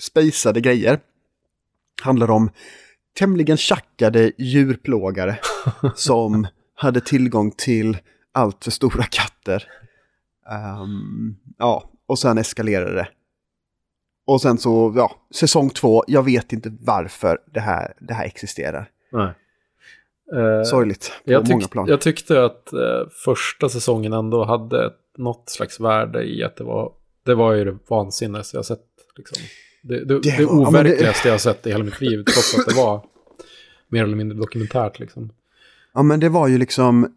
spacade grejer. Handlar om tämligen tjackade djurplågare <laughs> som hade tillgång till allt för stora katter. Ehm, ja, och sen eskalerade det. Och sen så, ja, säsong två, jag vet inte varför det här, det här existerar. Nej. Eh, Sorgligt på jag, många plan. jag tyckte att eh, första säsongen ändå hade något slags värde i att det var, det var ju det vansinnigaste jag sett. Liksom. Det, det, det, Det var- men det- overkligaste jag sett i hela mitt liv, trots att det var mer eller mindre dokumentärt. Liksom. Ja, men det var ju liksom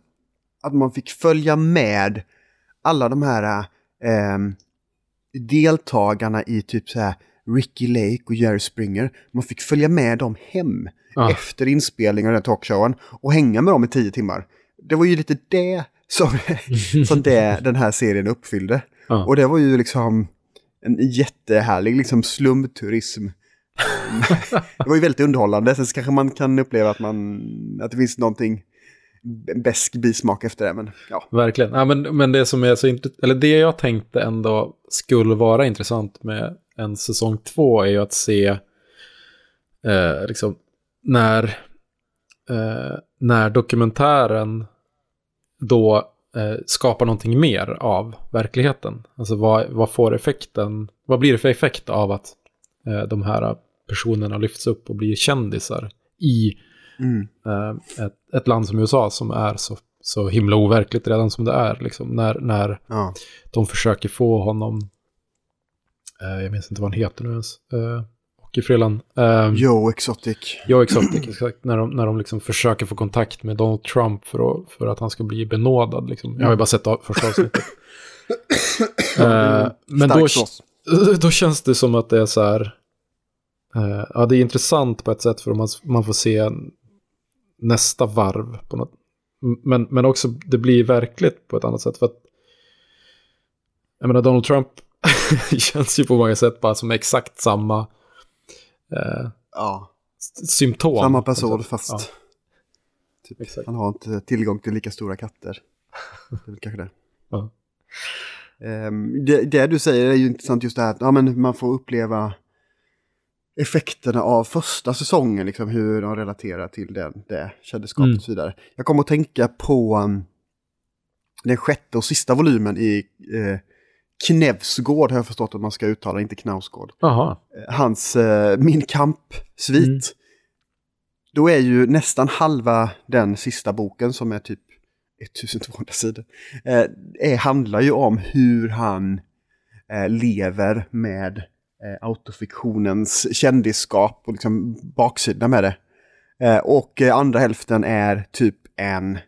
att man fick följa med alla de här ehm, deltagarna i typ så här Ricky Lake och Jerry Springer. Man fick följa med dem hem Ja. efter inspelningen av den talkshowen och hänga med dem i tio timmar. Det var ju lite det som, <laughs> som det, den här serien uppfyllde. Ja. Och det var ju liksom en jättehärlig liksom slumturism. <laughs> det var ju väldigt underhållande. Sen så kanske man kan uppleva att, man, att det finns någonting besk bismak efter det. Men ja, Verkligen. Ja, men, men det som är så intressant, eller det jag tänkte ändå skulle vara intressant med en säsong två är ju att se eh, liksom när, eh, när dokumentären då eh, skapar någonting mer av verkligheten. Alltså vad, vad får effekten, vad blir det för effekt av att eh, de här personerna lyfts upp och blir kändisar i mm. eh, ett, ett land som USA som är så, så himla overkligt redan som det är. Liksom, när, när ja. de försöker få honom, eh, jag minns inte vad han heter nu ens, eh, hockeyfrillan. Eh, Joe Exotic. Joe Exotic, exakt. När de, när de liksom försöker få kontakt med Donald Trump för att, för att han ska bli benådad. Liksom. Jag har ju bara sett första avsnittet. <coughs> Eh, men då, <laughs> då känns det som att det är så här. eh, ja, det är intressant på ett sätt för man, man får se nästa varv på något. Men, men också det blir verkligt på ett annat sätt. För att, jag menar, Donald Trump <laughs> känns ju på många sätt bara som exakt samma eh, Ja, symptom. samma person fast Ja, typ, han har inte tillgång till lika stora katter. Det är kanske det. Ja. Ehm, det, det du säger är ju intressant just det här att ja, men man får uppleva effekterna av första säsongen, liksom hur de relaterar till den, det kändisskapet Mm. och så vidare. Jag kommer att tänka på um, den sjätte och sista volymen i eh, Knevsgård har jag förstått att man ska uttala, inte Knausgård. Jaha. Eh, Hans eh, Min Kamp-svit. Mm. Då är ju nästan halva den sista boken som är typ 1200 sidor. Eh, är, handlar ju om hur han eh, lever med eh, autofiktionens kändisskap och liksom baksidan med det. Eh, och eh, andra hälften är typ en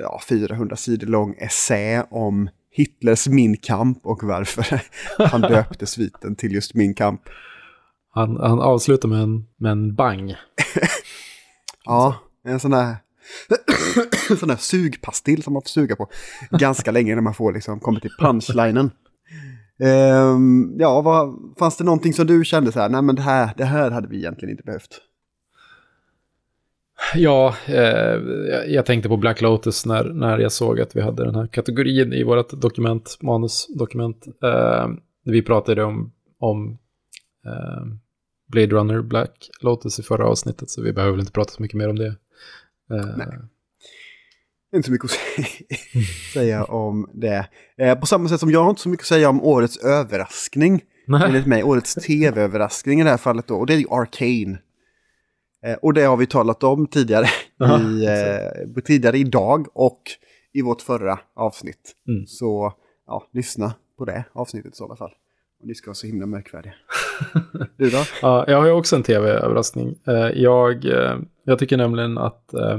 ja, 400 sidor lång essä om Hitlers Min Kamp och varför <laughs> han döpte sviten till just Min Kamp. Han, han avslutar med en, med en bang. <laughs> Ja, en sån där, en <coughs> sån där sugpastill som man får suga på ganska länge när man får liksom kommer till punchlinen. Ehm, ja, vad, fanns det någonting som du kände så här, nej men det här, det här hade vi egentligen inte behövt? Ja, eh, jag tänkte på Black Lotus när, när jag såg att vi hade den här kategorin i vårt dokument, manusdokument. Eh, vi pratade om, om eh, Blade Runner Black Lotus i förra avsnittet, så vi behöver inte prata så mycket mer om det. Eh. Inte så mycket att <laughs> säga om det. Eh, på samma sätt som jag har inte så mycket att säga om årets överraskning. Nej. Enligt mig, årets tv-överraskning i det här fallet då. Och det är ju Arcane. Eh, och det har vi talat om tidigare, i, eh, tidigare idag och i vårt förra avsnitt. Mm. Så ja, lyssna på det avsnittet i alla fall. Och ni ska vara så himla märkvärdiga. <laughs> du då? Ja, jag har ju också en tv-överraskning. Eh, jag, eh, jag tycker nämligen att eh,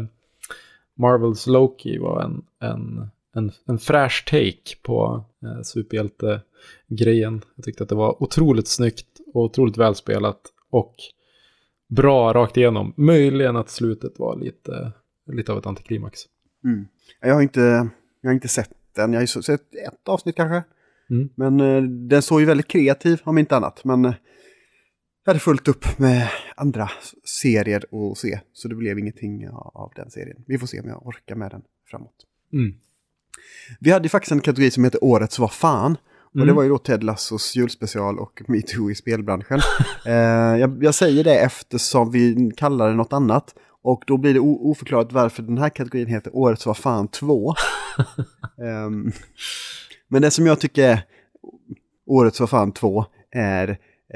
Marvels Loki var en, en, en, en fräsch take på superhjälte-grejen. Jag tyckte att det var otroligt snyggt och otroligt välspelat. Och bra rakt igenom. Möjligen att slutet var lite, lite av ett antiklimax. Mm. Jag, har inte, jag har inte sett den. Jag har sett ett avsnitt kanske. Mm. Men eh, den såg ju väldigt kreativ om inte annat. Men eh, jag hade fullt upp med andra serier att se. Så det blev ingenting av den serien. Vi får se om jag orkar med den framåt. Mm. Vi hade faktiskt en kategori som heter Årets vad fan. Och mm. det var ju då Ted Lassos julspecial och metoo i spelbranschen. <laughs> eh, jag, jag, säger det eftersom vi kallar det något annat. Och då blir det oförklarat varför den här kategorin heter Årets var fan 2. um, <laughs> men det som jag tycker är Årets var fan 2 är eh,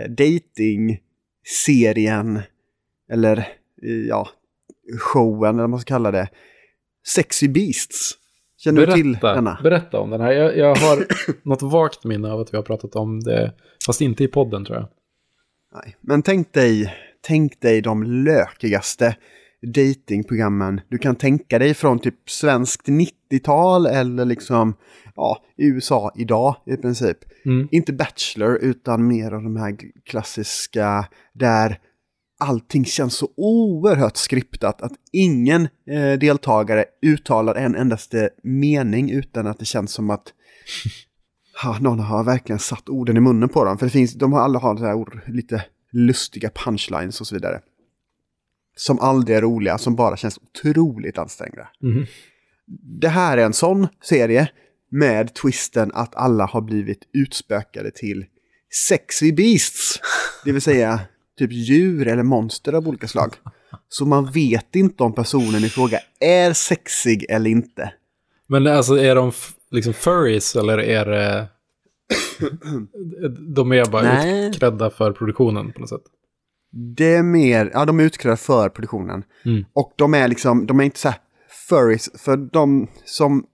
dating-serien, eller eh, ja, showen, eller vad man ska kalla det, Sexy Beasts. Känner berätta, du till denna? Berätta om den här. Jag, jag har <clears throat> något vagt minne av att vi har pratat om det, fast inte i podden tror jag. Nej, men tänk dig, tänk dig de lökigaste datingprogrammen du kan tänka dig från typ svenskt 90-tal eller liksom ja, USA idag i princip. Mm. Inte Bachelor utan mer av de här klassiska där allting känns så oerhört skriptat att ingen eh, deltagare uttalar en endaste mening utan att det känns som att <laughs> ha, någon har verkligen satt orden i munnen på dem. För det finns, de har alla har här lite lustiga punchlines och så vidare. Som aldrig är roliga, som bara känns otroligt ansträngda. Mm. Det här är en sån serie med twisten att alla har blivit utspökade till sexy beasts. Det vill säga typ djur eller monster av olika slag. Så man vet inte om personen i fråga är sexig eller inte. Men alltså är de liksom furries eller är det... <coughs> de är bara Nej. utklädda för produktionen på något sätt? Det är mer, ja de är utklädda för produktionen. Mm. Och de är liksom, de är inte så här furries, för de som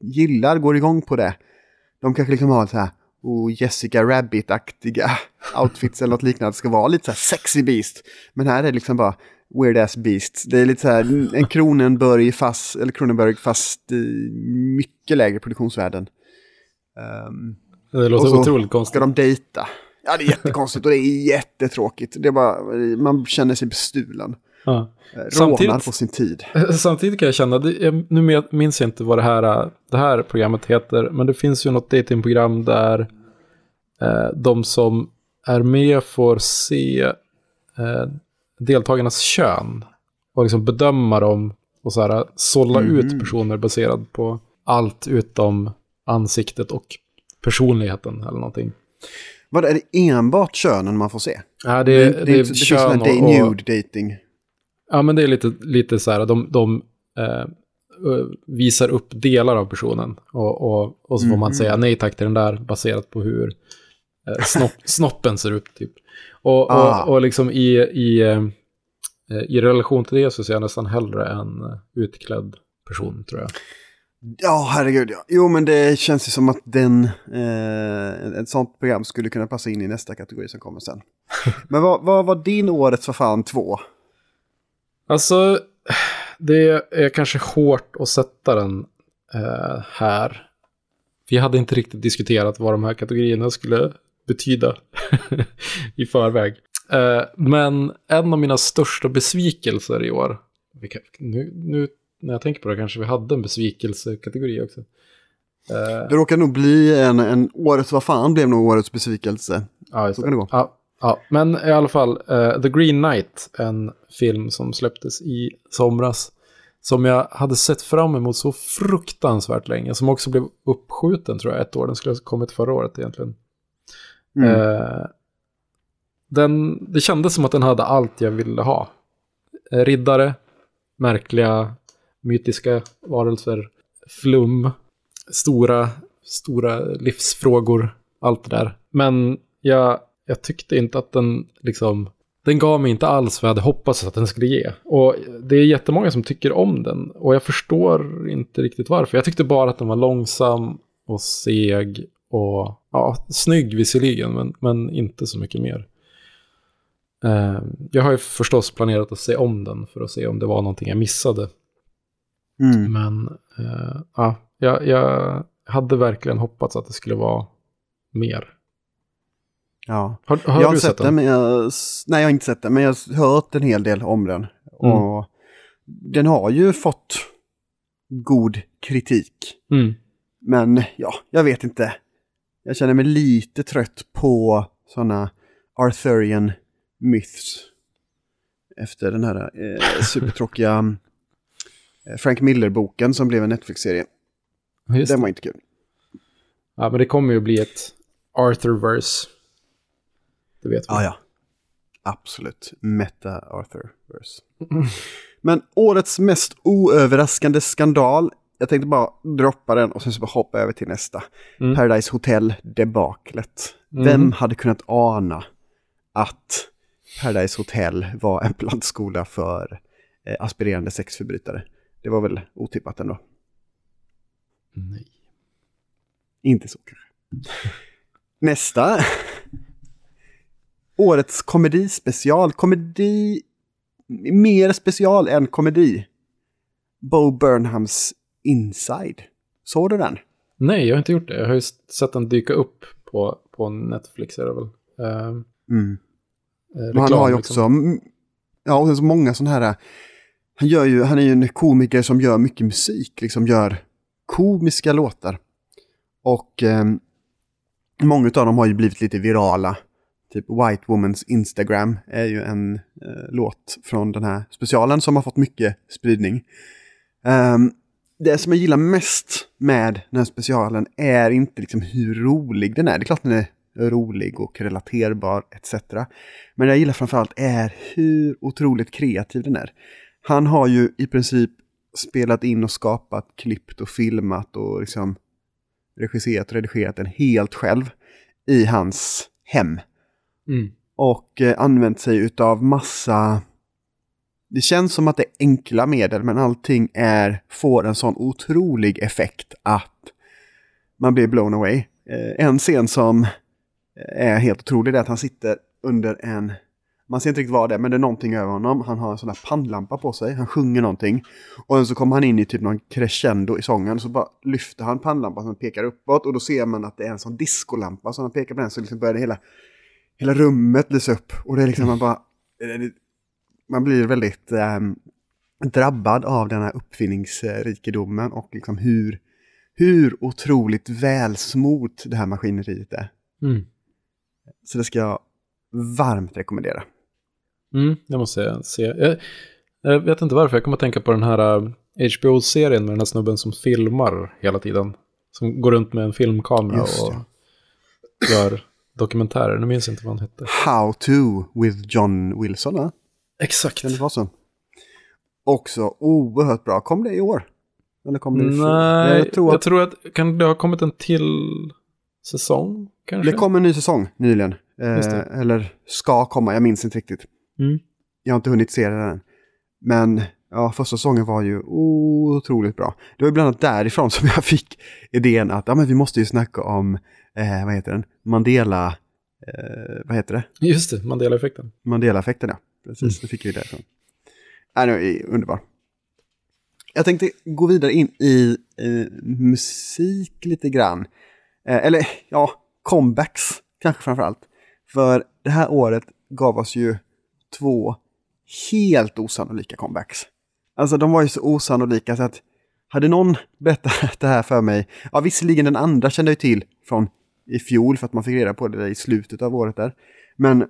gillar, går igång på det, de kanske liksom har så här och Jessica Rabbit-aktiga <laughs> outfits eller något liknande ska vara lite så här sexy beast. Men här är det liksom bara weird ass beast. Det är lite så här en Kronenberg fast, eller Kronenberg fast i mycket lägre produktionsvärden. Um, det låter otroligt konstigt. ska de dejta. Ja, det är jättekonstigt och det är jättetråkigt. Det är bara, man känner sig bestulen. Ja. Eh, rånar på sin tid. <laughs> Samtidigt kan jag känna, nu minns jag inte vad det här, det här programmet heter, men det finns ju något datingprogram där eh, de som är med får se eh, deltagarnas kön och liksom bedöma dem och så här, sålla mm. ut personer baserat på allt utom ansiktet och personligheten eller någonting. Vad är det enbart könen man får se? Ja, det, det, det, det, det kön finns och, nude dating. Ja, men det är lite, lite så här, de, de eh, visar upp delar av personen. Och, och, och så får man mm. säga nej tack till den där baserat på hur eh, snopp, <laughs> snoppen ser ut. Typ. Och, ah. och, och liksom i, i, eh, i relation till det så ser jag nästan hellre en utklädd person tror jag. Ja, herregud ja. Jo, men det känns ju som att den, eh, ett sånt program skulle kunna passa in i nästa kategori som kommer sen. <laughs> men vad, vad var din årets för fan två? Alltså, det är kanske hårt att sätta den eh, här. Vi hade inte riktigt diskuterat vad de här kategorierna skulle betyda <laughs> i förväg. Eh, men en av mina största besvikelser i år, nu, nu, när jag tänker på det kanske vi hade en besvikelsekategori också. Eh, det råkar nog bli en, en årets vad fan blev nog årets besvikelse. Ja, Så kan det gå. Ja, Ja, men i alla fall, uh, The Green Knight, en film som släpptes i somras, som jag hade sett fram emot så fruktansvärt länge, som också blev uppskjuten tror jag ett år, den skulle ha kommit förra året egentligen. Mm. Uh, den, det kändes som att den hade allt jag ville ha. Riddare, märkliga, mytiska varelser, flum, stora, stora livsfrågor, allt det där. Men jag, jag tyckte inte att den liksom, den gav mig inte alls vad jag hade hoppats att den skulle ge. Och det är jättemånga som tycker om den. Och jag förstår inte riktigt varför. Jag tyckte bara att den var långsam och seg och ja, snygg visserligen, men, men inte så mycket mer. Eh, jag har ju förstås planerat att se om den för att se om det var någonting jag missade. Mm. Men uh, ja, jag, jag hade verkligen hoppats att det skulle vara mer. Ja, har, har jag har sett, sett den? Men jag, nej, jag har inte sett den, men jag har hört en hel del om den. Mm. Och den har ju fått god kritik. Mm. Men ja, jag vet inte. Jag känner mig lite trött på sådana Arthurian myths. Efter den här eh, supertråkiga eh, Frank Miller-boken som blev en Netflix-serie. Den var inte kul. Ja, men det kommer ju att bli ett Arthurverse. Det vet vi. Ja, ja. Absolut. Meta-Arthurverse. Men årets mest oöverraskande skandal. Jag tänkte bara droppa den och sen så bara hoppa över till nästa. Mm. Paradise Hotel-debaklet. Mm. Vem hade kunnat ana att Paradise Hotel var en plantskola för eh, aspirerande sexförbrytare? Det var väl otippat ändå. Nej. Inte så kanske. Nästa. Årets komedispecial. Komedi... Mer special än komedi. Bo Burnhams Inside. Såg du den? Nej, jag har inte gjort det. Jag har ju sett den dyka upp på, på Netflix. Är det väl. Uh, mm. reklam, han har ju också... Liksom. Ja, och så många sådana här... Han, gör ju, han är ju en komiker som gör mycket musik. Liksom gör komiska låtar. Och eh, många av dem har ju blivit lite virala. Typ White Woman's Instagram är ju en eh, låt från den här specialen som har fått mycket spridning. Um, det som jag gillar mest med den här specialen är inte liksom hur rolig den är. Det är klart den är rolig och relaterbar etc. Men det jag gillar framförallt är hur otroligt kreativ den är. Han har ju i princip spelat in och skapat, klippt och filmat och liksom regisserat och redigerat den helt själv i hans hem. Mm. Och eh, använt sig utav massa... Det känns som att det är enkla medel men allting är, får en sån otrolig effekt att man blir blown away. Eh, en scen som är helt otrolig är att han sitter under en man ser inte riktigt vad det är, men det är någonting över honom. Han har en sån där pannlampa på sig. Han sjunger någonting. Och sen så kommer han in i typ någon crescendo i sången. Så bara lyfter han pannlampan som pekar uppåt. Och då ser man att det är en sån diskolampa. Så han pekar på den så liksom börjar det hela, hela rummet lysa upp. Och det är liksom man bara... Man blir väldigt eh, drabbad av den här uppfinningsrikedomen. Och liksom hur, hur otroligt välsmort det här maskineriet är. Mm. Så det ska jag varmt rekommendera. Mm, det måste jag se. Jag, jag, vet inte varför, jag kommer att tänka på den här HBO-serien uh, med den här snubben som filmar hela tiden. Som går runt med en filmkamera och gör dokumentärer. Nu minns jag inte vad han hette. How to with John Wilson, va? Exakt. Kan det vara så? Också oerhört bra. Kom det i år? Eller kom det i Nej, jag tror, att... jag tror att kan det ha kommit en till säsong kanske? Det kom en ny säsong nyligen. Eh, eller ska komma, jag minns inte riktigt. Mm. Jag har inte hunnit se den än. Men ja, första säsongen var ju otroligt bra. Det var bland annat därifrån <laughs> som jag fick idén att ja, men vi måste ju snacka om, eh, vad heter den, Mandela, eh, vad heter det? Just det, Mandela-effekten. Mandela-effekten, ja. Precis, mm. det fick vi därifrån. Äh, det är underbar. Jag tänkte gå vidare in i eh, musik lite grann. Eh, eller ja, comebacks kanske framför allt. För det här året gav oss ju två helt osannolika comebacks. Alltså de var ju så osannolika så att hade någon berättat <laughs> det här för mig, ja visserligen den andra kände jag till från i fjol för att man fick reda på det i slutet av året där. Men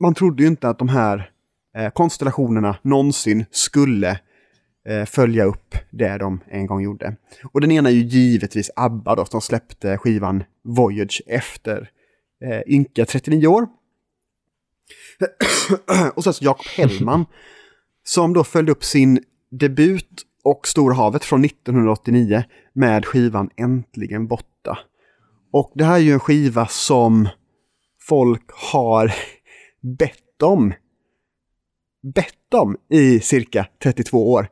man trodde ju inte att de här eh, konstellationerna någonsin skulle eh, följa upp det de en gång gjorde. Och den ena är ju givetvis ABBA då, som släppte skivan Voyage efter eh, ynka 39 år. <coughs> och sen så Jakob Hellman, <laughs> som då följde upp sin debut och Storhavet från 1989 med skivan Äntligen borta. Och det här är ju en skiva som folk har <laughs> bett om. Bett om i cirka 32 år.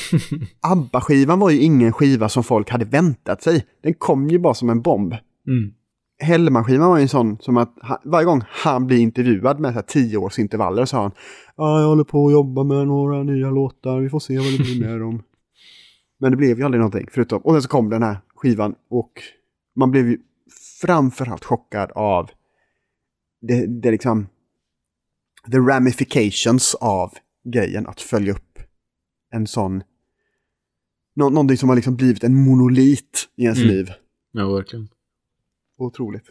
<laughs> ABBA-skivan var ju ingen skiva som folk hade väntat sig. Den kom ju bara som en bomb. Mm. Hellman-skivan var ju en sån som att han, varje gång han blir intervjuad med så här tio års intervaller så sa han Ja, jag håller på att jobba med några nya låtar, vi får se vad det blir med dem. <laughs> Men det blev ju aldrig någonting, förutom, och sen så kom den här skivan och man blev ju framförallt chockad av det, det liksom, the ramifications av grejen att följa upp en sån, nå, någonting som har liksom blivit en monolit i ens Mm. liv. Ja, verkligen. Otroligt.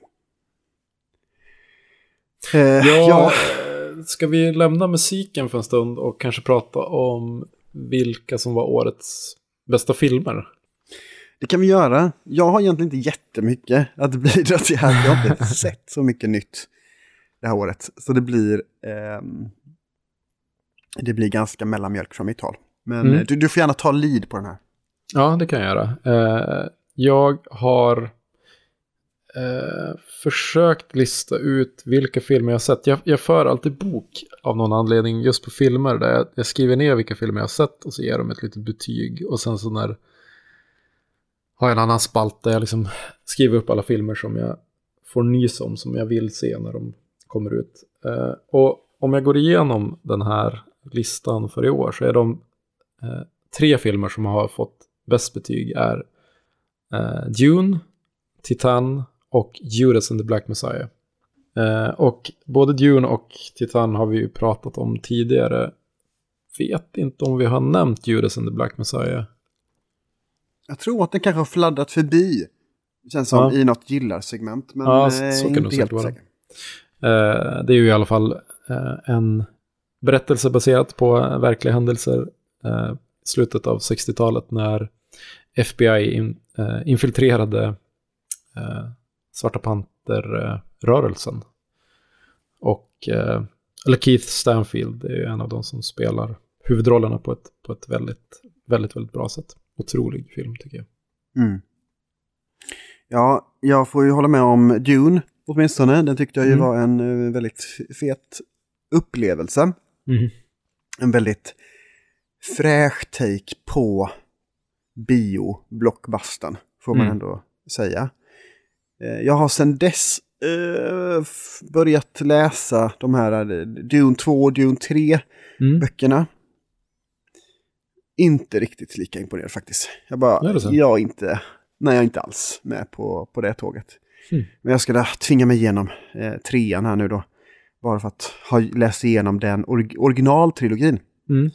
Eh, Ja, ja, eh, ska vi lämna musiken för en stund och kanske prata om vilka som var årets bästa filmer? det kan vi göra. Jag har egentligen inte jättemycket att bidra till här. Jag har inte <laughs> sett så mycket nytt det här året. Så det blir, ehm, det blir ganska mellanmjölk från mitt håll. Men Mm. eh, du, du får gärna ta lead på den här. Ja, det kan jag göra. Eh, jag har eh, försökt lista ut vilka filmer jag har sett. Jag, jag för alltid bok av någon anledning just på filmer där jag, jag skriver ner vilka filmer jag har sett och så ger dem ett litet betyg. Och sen så när har jag en annan spalt där jag liksom skriver upp alla filmer som jag får nys om, som jag vill se när de kommer ut. Eh, och om jag går igenom den här listan för i år så är de eh, tre filmer som har fått bäst betyg är eh, Dune, Titan och Judas and the Black Messiah. Eh, och både Dune och Titan har vi ju pratat om tidigare. Vet inte om vi har nämnt Judas and the Black Messiah. Jag tror att den kanske har fladdrat förbi. Känns som Ja. i något gillar-segment. Men Ja, eh, så- så kan inte säkert helt vara. säker. Eh, det är ju i alla fall eh, en berättelse baserat på verkliga händelser. Eh, slutet av 60-talet när FBI in, eh, infiltrerade eh, Svarta Panter-rörelsen. Och, eh, eller Keith Stanfield är ju en av de som spelar huvudrollerna på ett, på ett väldigt, väldigt, väldigt bra sätt. Otrolig film tycker jag. Mm. Ja, jag får ju hålla med om Dune åtminstone. Den tyckte jag ju Mm. var en eh, väldigt fet upplevelse. En väldigt fräsch take på bio-blockbustern, får man Mm. ändå säga. Eh, Jag har sedan dess f- börjat läsa de här eh, Dune 2 och Dune 3 Mm. böckerna. Inte riktigt lika imponerad faktiskt. Jag bara, jag är inte, nej jag är inte alls med på, på det tåget. Mm. Men jag skulle tvinga mig igenom eh, trean här nu då. Bara för att ha läst igenom den or- originaltrilogin, Mm.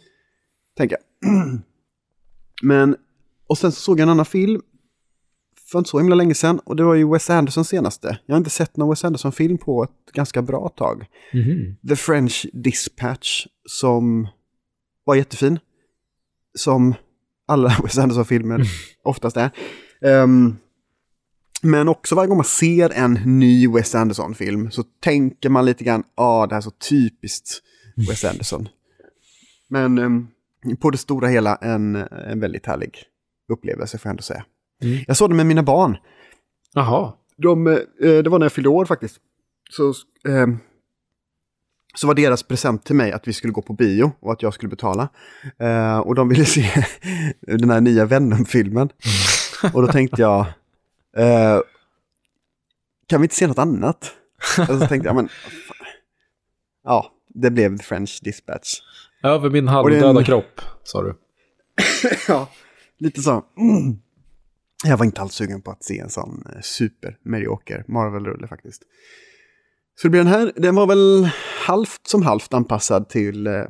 tänker jag. <clears throat> Men, och sen så såg jag en annan film för inte så himla länge sedan. Och det var ju Wes Andersons senaste. Jag har inte sett någon Wes Anderson-film på ett ganska bra tag. Mhm. The French Dispatch som var jättefin. Som alla <laughs> Wes Anderson-filmer oftast är. Ehm, men också varje gång man ser en ny Wes Anderson-film så tänker man lite grann, ja ah, det här är så typiskt Wes Anderson. Men ehm, på det stora hela en, en väldigt härlig upplevelse får jag ändå säga. Mm. Jag såg det med mina barn. Jaha. De, eh, det var när jag fyllde år faktiskt. Så, eh, så var deras present till mig att vi skulle gå på bio och att jag skulle betala. Eh, och de ville <laughs> se den här nya Venom-filmen. Och då tänkte jag, eh, kan vi inte se något annat? Och så tänkte jag, men, ja, det blev The French Dispatch. Över min halvdöda en- kropp, sa du. <laughs> ja, lite så. Jag var inte alls sugen på att se en sån eh, super-medioker Marvel-rulle faktiskt. Så det blir den här, den var väl halvt som halvt anpassad till eh,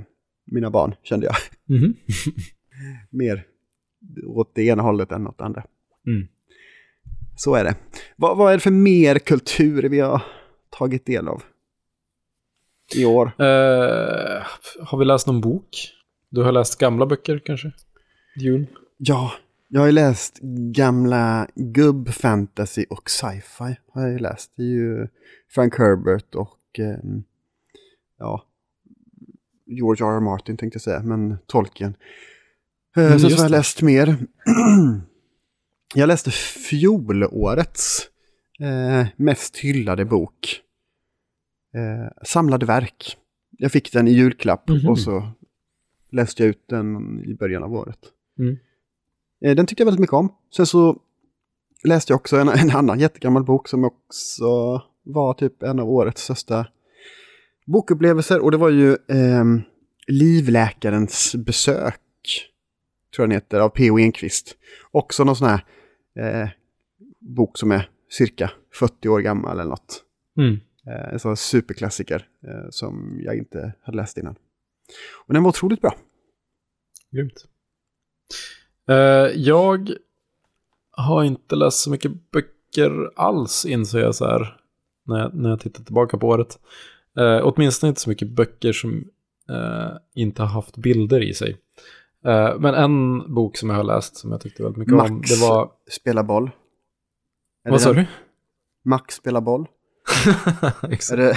mina barn, kände jag. <laughs> Mhm. Mer åt det ena hållet än åt det andra. Mm. Så är det. Vad, vad är det för mer kultur vi har tagit del av? i år? Eh, har vi läst någon bok? Du har läst gamla böcker kanske? Jul? Ja, jag har ju läst gamla gubb-fantasy och sci-fi. Har jag ju läst. Det är ju Frank Herbert och eh, ja, George R. R. Martin tänkte jag säga, men Tolkien. Eh, Mm, sen så har jag läst mer. <clears throat> jag läste fjolårets eh, mest hyllade bok. Eh, samlade verk. Jag fick den i julklapp Mhm. och så läste jag ut den i början av året. Mm. Eh, Den tyckte jag väldigt mycket om. Sen så läste jag också en, <laughs> en annan jättegammal bok som också var typ en av årets största bokupplevelser. Och det var ju ehm, Livläkarens besök, tror jag den heter, av P.O. Enquist. Också någon sån här eh, bok som är cirka 40 år gammal eller något. Mm. Eh, en sån superklassiker eh, som jag inte hade läst innan. Och den var otroligt bra. Grymt. Eh, jag har inte läst så mycket böcker alls, inser jag så här, när jag, när jag tittar tillbaka på året. Eh, åtminstone inte så mycket böcker som eh, inte har haft bilder i sig. Eh, men en bok som jag har läst som jag tyckte väldigt mycket om, Max det var... spelar boll. Är Vad sa du? Max spelar boll. <laughs> Exakt. Är det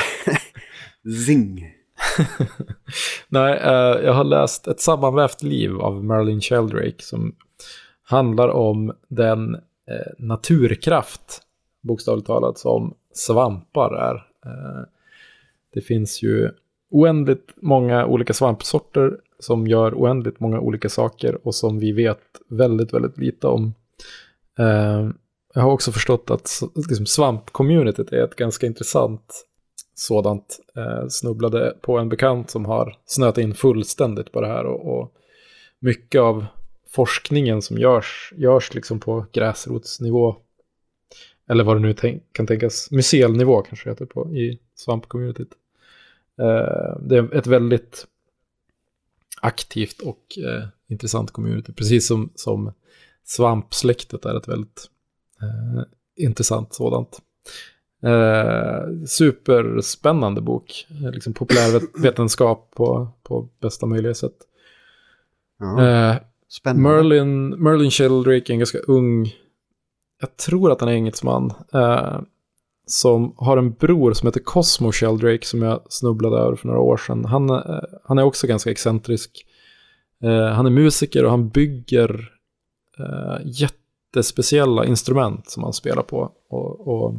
<laughs> Zing? <laughs> Nej, eh, jag har läst Ett sammanvävt liv av Marilyn Sheldrake som handlar om den eh, naturkraft, bokstavligt talat, som svampar är. Eh, det finns ju oändligt många olika svampsorter som gör oändligt många olika saker och som vi vet väldigt, väldigt lite om. Jag har också förstått att liksom, svampcommunityt är ett ganska intressant sådant. Eh, snubblade på en bekant som har snöat in fullständigt på det här och, och mycket av forskningen som görs, görs liksom på gräsrotsnivå. Eller vad det nu tänk, kan tänkas, mycelnivå kanske det heter på i svampcommunityt. Eh, det är ett väldigt aktivt och eh, intressant community, precis som, som svampsläktet är ett väldigt eh, intressant sådant. Eh, superspännande bok, eh, liksom populärvetenskap på, på bästa möjliga sätt. Ja, Eh, spännande. Merlin, Merlin Sheldrake är en ganska ung, jag tror att han är engelsman, eh, som har en bror som heter Cosmo Sheldrake som jag snubblade över för några år sedan. Han, eh, han är också ganska excentrisk. Eh, han är musiker och han bygger eh, jättespeciella instrument som han spelar på och, och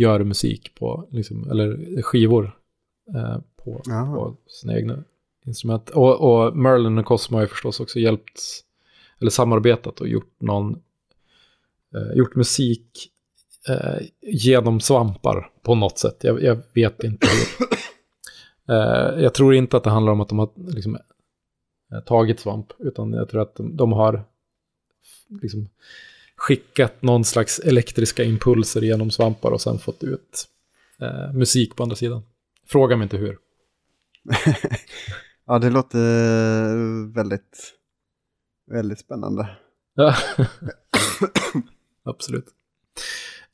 gör musik på, liksom, eller skivor eh, på, på sina egna instrument. Och, och Merlin och Cosmo har ju förstås också hjälpt, eller samarbetat och gjort någon, eh, gjort musik eh, genom svampar på något sätt. Jag, jag vet inte hur. <coughs> Eh, jag tror inte att det handlar om att de har liksom, eh, tagit svamp, utan jag tror att de, de har liksom, skickat någon slags elektriska impulser genom svampar och sen fått ut eh, musik på andra sidan. Fråga mig inte hur. <laughs> Ja, det låter väldigt, väldigt spännande. Ja. <coughs> Absolut.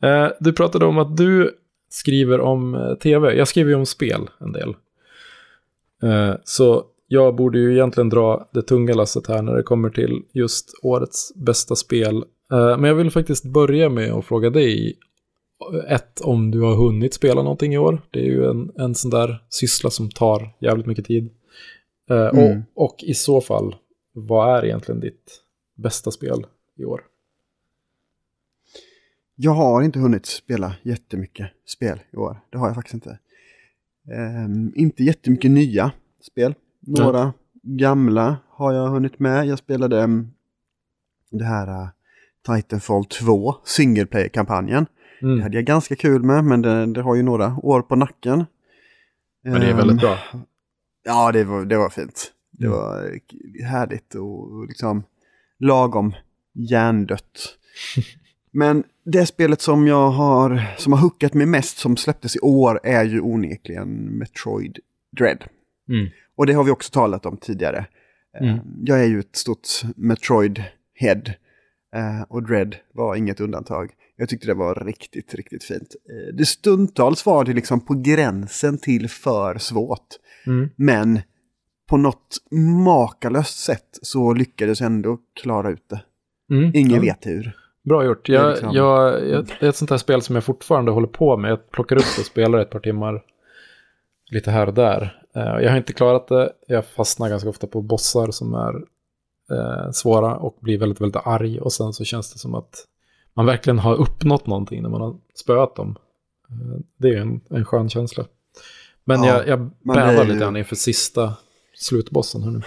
Eh, du pratade om att du skriver om eh, tv. Jag skriver ju om spel en del. Eh, så jag borde ju egentligen dra det tunga lasset här när det kommer till just årets bästa spel. Eh, men jag vill faktiskt börja med att fråga dig. Ett, om du har hunnit spela någonting i år. Det är ju en, en sån där syssla som tar jävligt mycket tid. Eh, Mm. och, och i så fall, vad är egentligen ditt bästa spel i år? Jag har inte hunnit spela jättemycket spel i år. Det har jag faktiskt inte. Ehm, inte jättemycket nya spel. Några gamla har jag hunnit med. Jag spelade um, det här uh, Titanfall 2, single player-kampanjen. Det Mm. hade jag ganska kul med, men det, det har ju några år på nacken. Men det är väldigt Ehm, bra. Ja, det var, det var fint. Det Mm. var eh, härligt och liksom lagom hjärndött. <laughs> Men det spelet som jag har, som har hookat mig mest som släpptes i år är ju onekligen Metroid Dread. Mm. Och det har vi också talat om tidigare. Mm. Jag är ju ett stort Metroid-head. Eh, Och Dread var inget undantag. Jag tyckte det var riktigt, riktigt fint. Eh, Det stundtals var det liksom på gränsen till för svårt. Mm. Men på något makalöst sätt så lyckades jag ändå klara ut det. Mm. Ingen Ja. vet hur. Bra gjort. Det är Jag, liksom- jag, jag, det är ett sånt här spel som jag fortfarande håller på med. Jag plockar upp det och spelar ett par timmar lite här och där. Eh, jag har inte klarat det. Jag fastnar ganska ofta på bossar som är eh, svåra och blir väldigt, väldigt arg. Och sen så känns det som att man verkligen har uppnått någonting när man har spöat dem. Eh, det är en, en skön känsla. Men Ja, jag, jag bävar lite grann inför sista slutbossen här nu.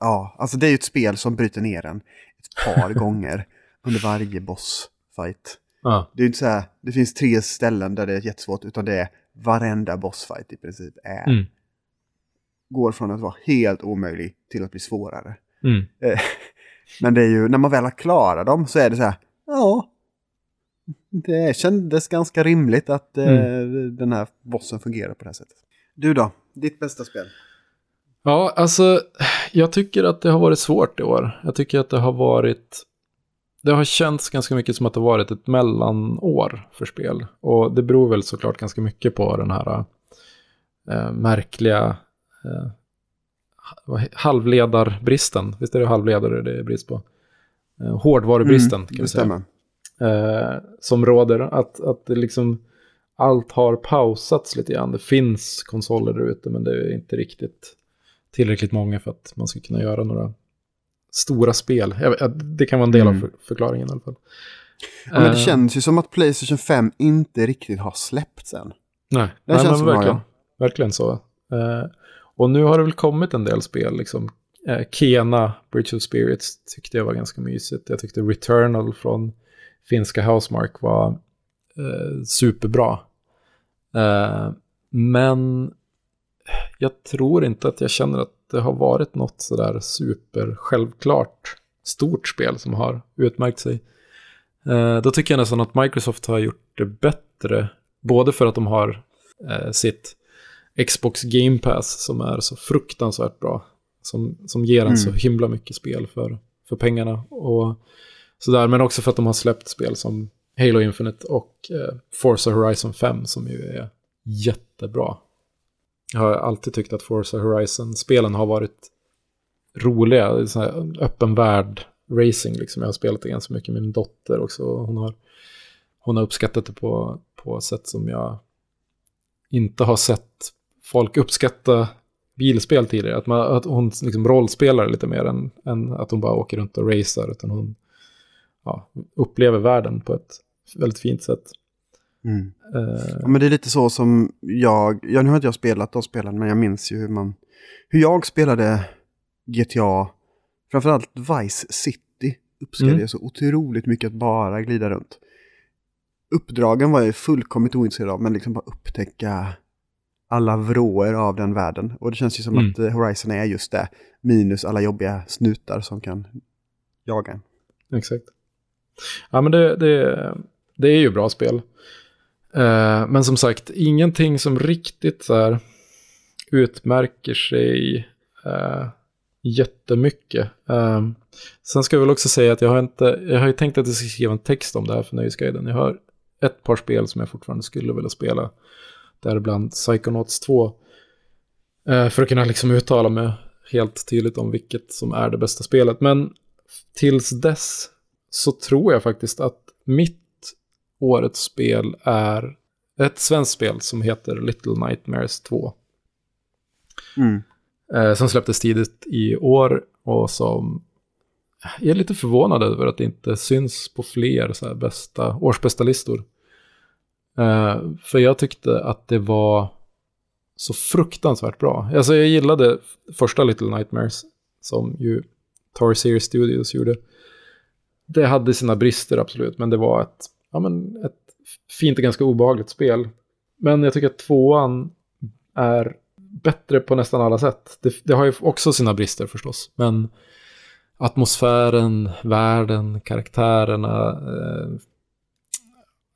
Ja, alltså det är ju ett spel som bryter ner en ett par <laughs> gånger under varje bossfight. Ja, Det är ju inte så här, det finns tre ställen där det är jättesvårt, utan det är varenda bossfight i princip är. mm, Går från att vara helt omöjlig till att bli svårare. Mm. Eh, Men det är ju, när man väl har klarat dem så är det så här, ja. Det kändes ganska rimligt att eh, Mm. den här bossen fungerar på det här sättet. Du då? Ditt bästa spel? Ja, alltså jag tycker att det har varit svårt i år. Jag tycker att det har varit... Det har känts ganska mycket som att det har varit ett mellanår för spel. Och det beror väl såklart ganska mycket på den här eh, märkliga he- halvledarbristen. Visst är det halvledare det är brist på? Eh, hårdvarubristen kan det vi säga eh, som råder. Att, att det liksom allt har pausats lite grann. Det finns konsoler där ute men det är inte riktigt tillräckligt många för att man ska kunna göra några stora spel. Jag, det kan vara en del Mm. av för, förklaringen i alla fall. Ja, men det Eh, känns ju som att Playstation 5 inte riktigt har släppts än. Nej, Det nej känns men verkligen, ja. verkligen så. Och nu har det väl kommit en del spel. Liksom. Eh, Kena, Bridge of Spirits, tyckte jag var ganska mysigt. Jag tyckte Returnal från finska Housemark var eh, superbra. Eh, men jag tror inte att jag känner att det har varit något sådär super självklart stort spel som har utmärkt sig. Eh, då tycker jag nästan att Microsoft har gjort det bättre. Både för att de har eh, sitt Xbox Game Pass som är så fruktansvärt bra. Som, som ger en Mm. så himla mycket spel för, för pengarna. Och sådär. Men också för att de har släppt spel som Halo Infinite och eh, Forza Horizon 5 som ju är jättebra. Jag har alltid tyckt att Forza Horizon-spelen har varit roliga. Sån här öppen värld racing liksom. Jag har spelat det ganska mycket med min dotter också. Hon har, hon har uppskattat det på, på sätt som jag inte har sett folk uppskatta bilspel tidigare. Att, man, att hon liksom rollspelar lite mer än, än att hon bara åker runt och racer. Utan hon ja, upplever världen på ett väldigt fint sätt. Mm. Eh, Ja, men det är lite så som jag, ja nu har inte jag spelat de spelen, men jag minns ju hur man, hur jag spelade GTA, framförallt Vice City, uppskattade Mm. jag så otroligt mycket att bara glida runt. Uppdragen var jag fullkomligt ointresserad av, men liksom bara upptäcka alla vrår av den världen. Och det känns ju som Mm. att eh, Horizon är just det, minus alla jobbiga snutar som kan jaga en. Exakt. Ja, men det, det, det är ju bra spel. Eh, men som sagt, ingenting som riktigt så här utmärker sig uh, jättemycket. Eh, sen ska jag väl också säga att jag har inte, jag har ju tänkt att jag ska skriva en text om det här för Nöjesguiden. Jag har ett par spel som jag fortfarande skulle vilja spela. Däribland Psychonauts 2. eh, för att kunna liksom uttala mig helt tydligt om vilket som är det bästa spelet. Men tills dess så tror jag faktiskt att mitt årets spel är ett svenskt spel som heter Little Nightmares 2. Mm. Eh, som släpptes tidigt i år och som jag är lite förvånad över att det inte syns på fler så här bästa, årsbästa listor. Eh, för jag tyckte att det var så fruktansvärt bra. Alltså jag gillade första Little Nightmares som ju Tower Series Studios gjorde. Det hade sina brister absolut, men det var ett, ja, men ett fint och ganska obehagligt spel. Men jag tycker att tvåan är bättre på nästan alla sätt. Det, det har ju också sina brister förstås, men atmosfären, världen, karaktärerna, eh,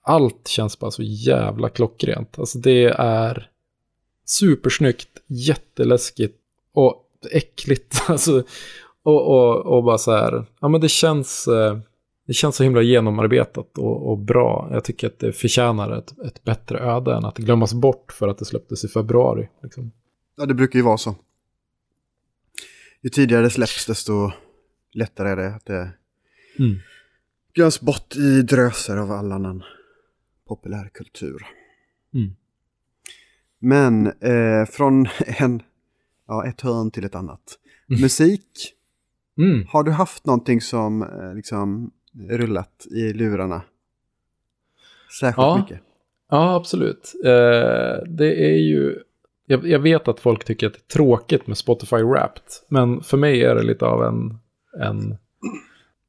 allt känns bara så jävla klockrent. Alltså det är supersnyggt, jätteläskigt och äckligt. <laughs> Alltså, och, och, och bara så här, ja men det känns, eh, det känns så himla genomarbetat och, och, bra. Jag tycker att det förtjänar ett, ett bättre öde än att glömmas bort för att det släpptes i februari. Liksom. Ja, det brukar ju vara så. Ju tidigare det släpps, desto lättare är det att det mm. glöms bort i dröser av annan populärkultur. Mm. Men eh, från <laughs> en, ja, ett hörn till ett annat. Mm. Musik. Mm. Har du haft någonting som eh, liksom rullat i lurarna? Särskilt ja. mycket? Ja, absolut. Eh, det är ju... Jag, jag, vet att folk tycker att det är tråkigt med Spotify Wrapped. Men för mig är det lite av en... en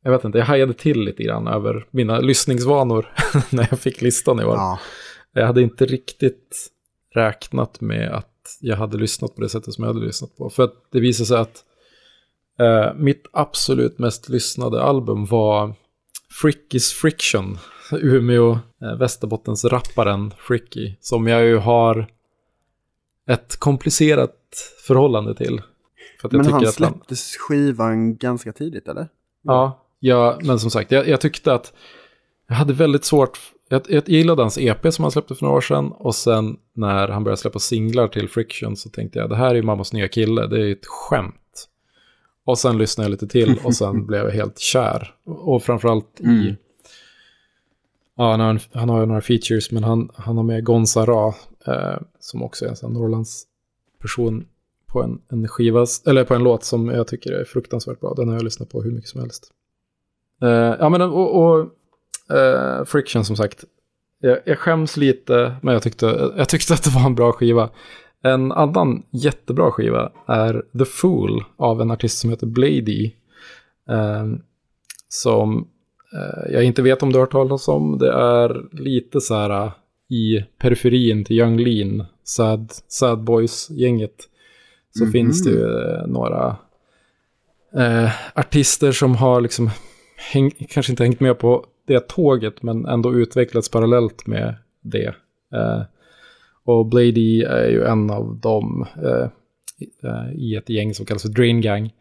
jag vet inte, jag hajade till lite grann över mina lyssningsvanor <laughs> när jag fick listan i år. Ja. Jag hade inte riktigt räknat med att jag hade lyssnat på det sättet som jag hade lyssnat på. För att det visade sig att eh, mitt absolut mest lyssnade album var Fricky's Friction. <laughs> Umeå, eh, Västerbottens rapparen Fricky. Som jag ju har ett komplicerat förhållande till. men han släpptes han... skivan ganska tidigt eller? Ja, ja men som sagt, jag, jag tyckte att jag hade väldigt svårt jag, jag gillade hans EP som han släppte för några år sedan. Och sen när han började släppa singlar till Friction så tänkte jag det här är mammas nya kille, det är ett skämt. Och sen lyssnade jag lite till och sen <laughs> blev jag helt kär. Och framförallt mm. i... Ja, han har, han har ju några features, men han, han har med Gonza Ra, eh, som också är en sån Norrlands person på en, en skiva, eller på en låt som jag tycker är fruktansvärt bra. Den har jag lyssnat på hur mycket som helst. Eh, ja, men och, och Uh, Friction som sagt. Jag, jag skäms lite, men jag tyckte, jag tyckte att det var en bra skiva. En annan jättebra skiva är The Fool av en artist som heter Blady. Uh, som uh, jag inte vet om du har hört talas om. Det är lite så här i periferin till Young Lean, Sad, Sad Boys-gänget. Så mm -hmm. finns det ju några artister som har liksom häng, kanske inte hängt med på det tåget men ändå utvecklats parallellt med det. Eh, och Blady är ju en av dem eh, eh, i ett gäng som kallas för Drain Gang.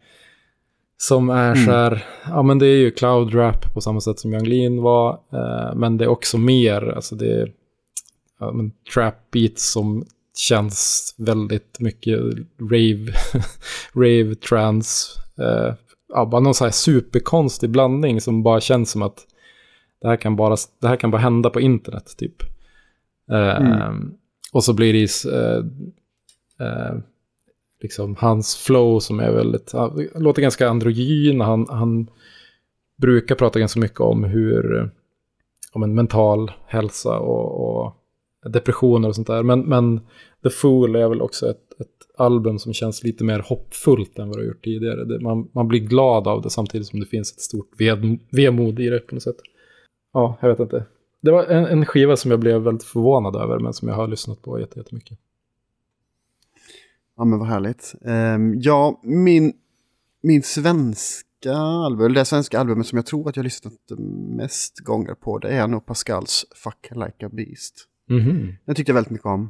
Som är mm. så här, ja men det är ju cloud rap på samma sätt som Young Lean var. Eh, men det är också mer, alltså det är ja, men trap beats som känns väldigt mycket rave, <laughs> rave trance. Eh, ja, bara någon så här superkonstig blandning som bara känns som att det här kan bara, det här kan bara hända på internet typ. Eh, mm. och så blir det uh, uh, liksom hans flow som är väldigt, uh, låter ganska androgyn. Han, han brukar prata ganska mycket om hur, om en mental hälsa och, och depressioner och sånt där. Men, men The Fool är väl också ett, ett album som känns lite mer hoppfullt än vad det har gjort tidigare. Det, man, man blir glad av det samtidigt som det finns ett stort ved, vemod i det på något sätt ja, jag vet inte. Det var en, en, skiva som jag blev väldigt förvånad över, men som jag har lyssnat på jättemycket. Ja, men vad härligt. Um, ja, min, min svenska album, det svenska albumet som jag tror att jag har lyssnat mest gånger på, det är nog Pascals Fuck Like a Beast. Mm -hmm. Jag tyckte väldigt mycket om.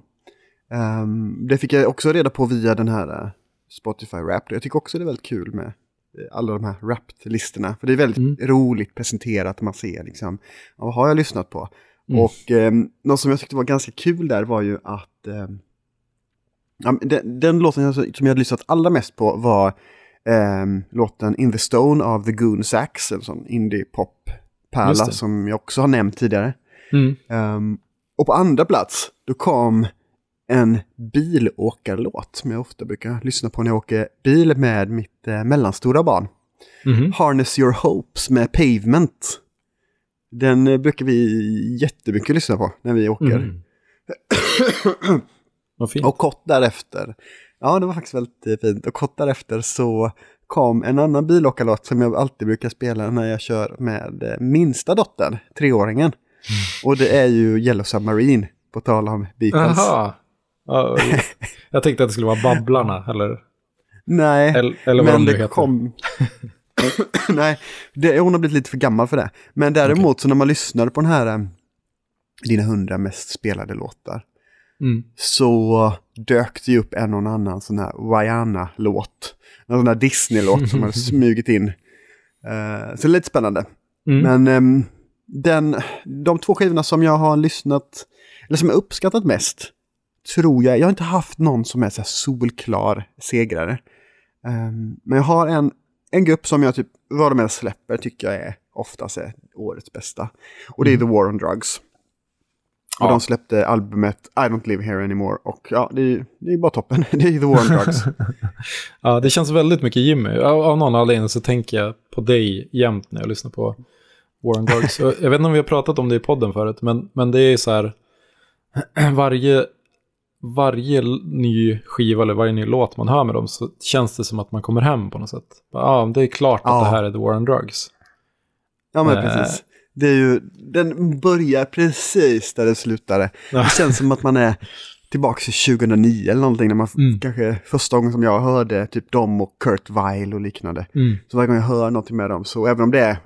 Um, det fick jag också reda på via den här uh, Spotify Rap. Jag tycker också det är väldigt kul med alla de här Wrapped-listorna. För det är väldigt mm. roligt presenterat, man ser liksom, ja, vad har jag lyssnat på? Mm. Och eh, något som jag tyckte var ganska kul där var ju att eh, ja, den, den, låten som jag hade lyssnat allra mest på var eh, låten In the Stone av The Goon Sax, en sån indie-pop-pärla som jag också har nämnt tidigare. Mm. Um, och på andra plats, då kom en bilåkarlåt som jag ofta brukar lyssna på när jag åker bil med mitt eh, mellanstora barn. Mm -hmm. Harness Your Hopes med Pavement. Den eh, brukar vi jättemycket lyssna på när vi åker. Mm. <clears throat> Och kort därefter, ja det var faktiskt väldigt eh, fint, och kort därefter så kom en annan bilåkarlåt som jag alltid brukar spela när jag kör med eh, minsta dottern, treåringen. Mm. Och det är ju Yellow Submarine, på tal om Beatles. Aha jag tänkte att det skulle vara Babblarna, eller? Nej, eller, eller vad men de det heter. kom... <coughs> Nej, det, hon har blivit lite för gammal för det. Men däremot okay. så när man lyssnade på den här um, Dina hundra mest spelade låtar. Mm. Så dök det upp en och annan sån här Rihanna-låt. En sån här Disney-låt som hade <laughs> smugit in. Uh, så lite spännande. Mm. Men ehm, den, de två skivorna som jag har lyssnat, eller som jag uppskattat mest, tror jag, jag har inte haft någon som är så solklar segrare. Ehm, men jag har en, en grupp som jag typ, vad de än släpper, tycker jag är oftast är årets bästa. Och det är Mm. The War on Drugs. Och Ja. de släppte albumet I don't live here anymore. Och ja, det är, det är bara toppen. <laughs> Det är The War on Drugs. <laughs> Ja, det känns väldigt mycket Jimmy. Av, av någon anledning så tänker jag på dig jämt när jag lyssnar på Warren Dogs. <laughs> Och jag vet inte om vi har pratat om det i podden förut, men, men det är så här, <clears throat> varje, varje ny skiva eller varje ny låt man hör med dem så känns det som att man kommer hem på något sätt. Ja, ah, det är klart att Ja. det här är The War on Drugs. Ja, men Eh. precis. Det är ju, den börjar precis där det slutade. Ja. Det känns som att man är tillbaka till 2009 eller någonting. När man Mm. kanske första gången som jag hörde typ dem och Kurt Weill och liknande. Mm. Så varje gång jag hör någonting med dem, så även om det är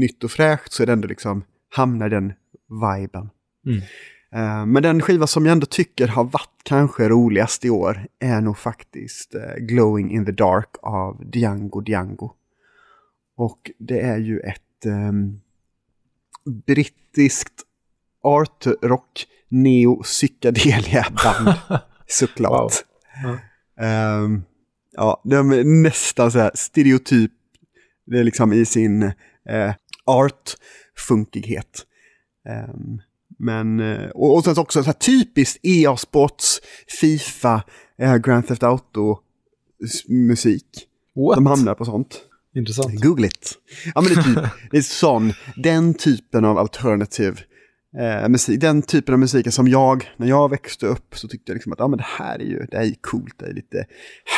nytt och fräscht så är det ändå liksom, hamnar den viben. Mm. Eh, men den skiva som jag ändå tycker har varit kanske roligast i år är nog faktiskt eh, Glowing in the Dark av Django Django. Och det är ju ett ehm, brittiskt art rock neo psykedelia band <laughs> såklart. Wow. Ehm, ja, de är nästan så här stereotyp. Det är liksom i sin eh, art-funkighet. Ehm, men, eh, och, och sen så också så här typiskt EA-sports, Fifa, eh, Grand Theft Auto s- musik. What? De hamnar på sånt. Intressant. Google it. Ja men det är typ, det är sån, den typen av alternativ eh, musik, den typen av musik som jag, när jag växte upp så tyckte jag liksom att ja men det här är ju, det här är coolt, det är lite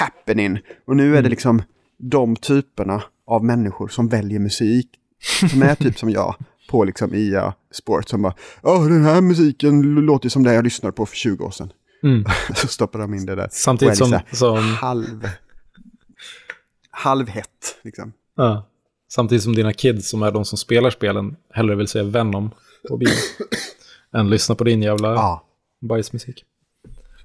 happening. Och nu är det Mm. liksom de typerna av människor som väljer musik, som är typ som jag, på liksom IA Sport som bara, ja den här musiken låter som det jag lyssnade på för 20 år sedan. Mm. <laughs> så stoppar de in det där. Samtidigt som, som, Halv, halvhett liksom. ja, samtidigt som dina kids som är de som spelar spelen hellre vill se Venom på bio <coughs> än lyssna på din jävla Ja. bajsmusik.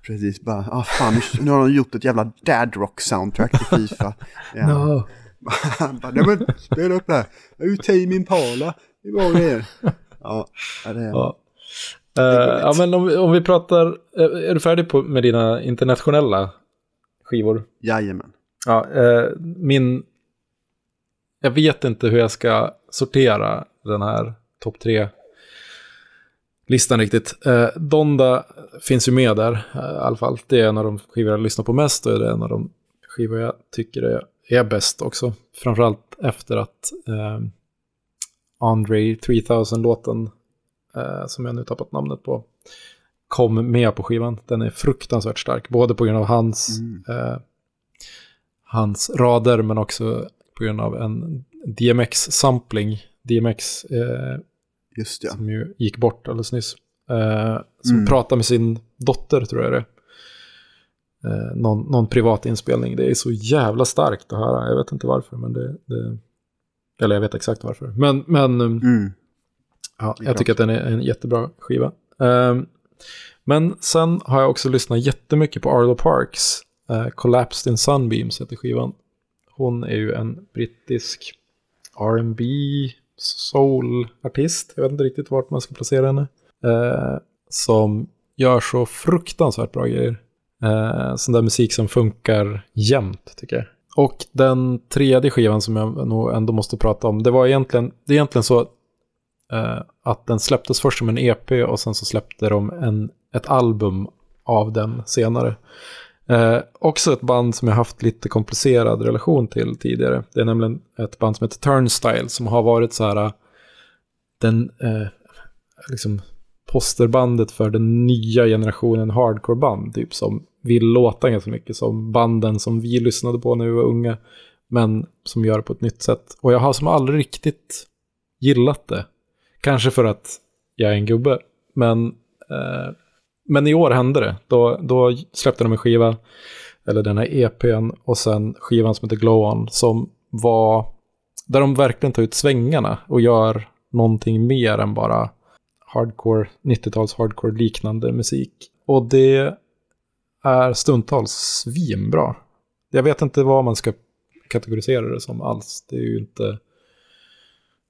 Precis, bara, ah fan, nu, har de gjort ett jävla dadrock soundtrack till Fifa. <laughs> Ja. No. <laughs> Bara, nej men spela upp det här. Är ju Tame Impala. Det är bra grejer. Ja, det är... Ja. lätt. ja, men om, vi- om vi pratar, eh, är du färdig på, med dina internationella skivor? Jajamän. Ja, eh, min, jag vet inte hur jag ska sortera den här topp tre listan riktigt. Eh, Donda finns ju med där eh, i alla fall. Det är en av de skivor jag lyssnar på mest och det är en av de skivor jag tycker är, är bäst också. Framförallt efter att Andre 3000-låten, eh, som jag nu tappat namnet på, kom med på skivan. Den är fruktansvärt stark, både på grund av hans, Mm. eh, hans rader men också på grund av en DMX-sampling. DMX eh, Just ja. som ju gick bort alldeles nyss. Eh, som Mm. pratar med sin dotter, tror jag det är. Eh, någon, någon privat inspelning. Det är så jävla starkt att höra. Jag vet inte varför, men det... det eller jag vet exakt varför. Men, men um, Mm. ja, jag tycker att den är en jättebra skiva. Ehm, men sen har jag också lyssnat jättemycket på Arlo Parks. Uh, Collapsed in Sunbeams heter skivan. Hon är ju en brittisk R&B soul-artist. Jag vet inte riktigt vart man ska placera henne. Eh, som gör så fruktansvärt bra grejer. Uh, sån där musik som funkar jämt, tycker jag. Och den tredje skivan som jag nog ändå måste prata om, det var egentligen, det är egentligen så eh, att den släpptes först som en EP och sen så släppte de en, ett album av den senare. Eh, också ett band som jag haft lite komplicerad relation till tidigare. Det är nämligen ett band som heter Turnstyle som har varit så här den eh, liksom posterbandet för den nya generationen hardcore-band. Typ som vill låta ganska mycket som banden som vi lyssnade på när vi var unga. Men som gör det på ett nytt sätt. Och jag har som aldrig riktigt gillat det. Kanske för att jag är en gubbe. Men, eh, men i år hände det. Då, då släppte de en skiva, eller den här EPn, och sen skivan som heter Glow On, som var, där de verkligen tar ut svängarna och gör någonting mer än bara hardcore, 90-tals hardcore liknande musik. Och det är stundtals svinbra. Jag vet inte vad man ska kategorisera det som alls. Det är ju inte...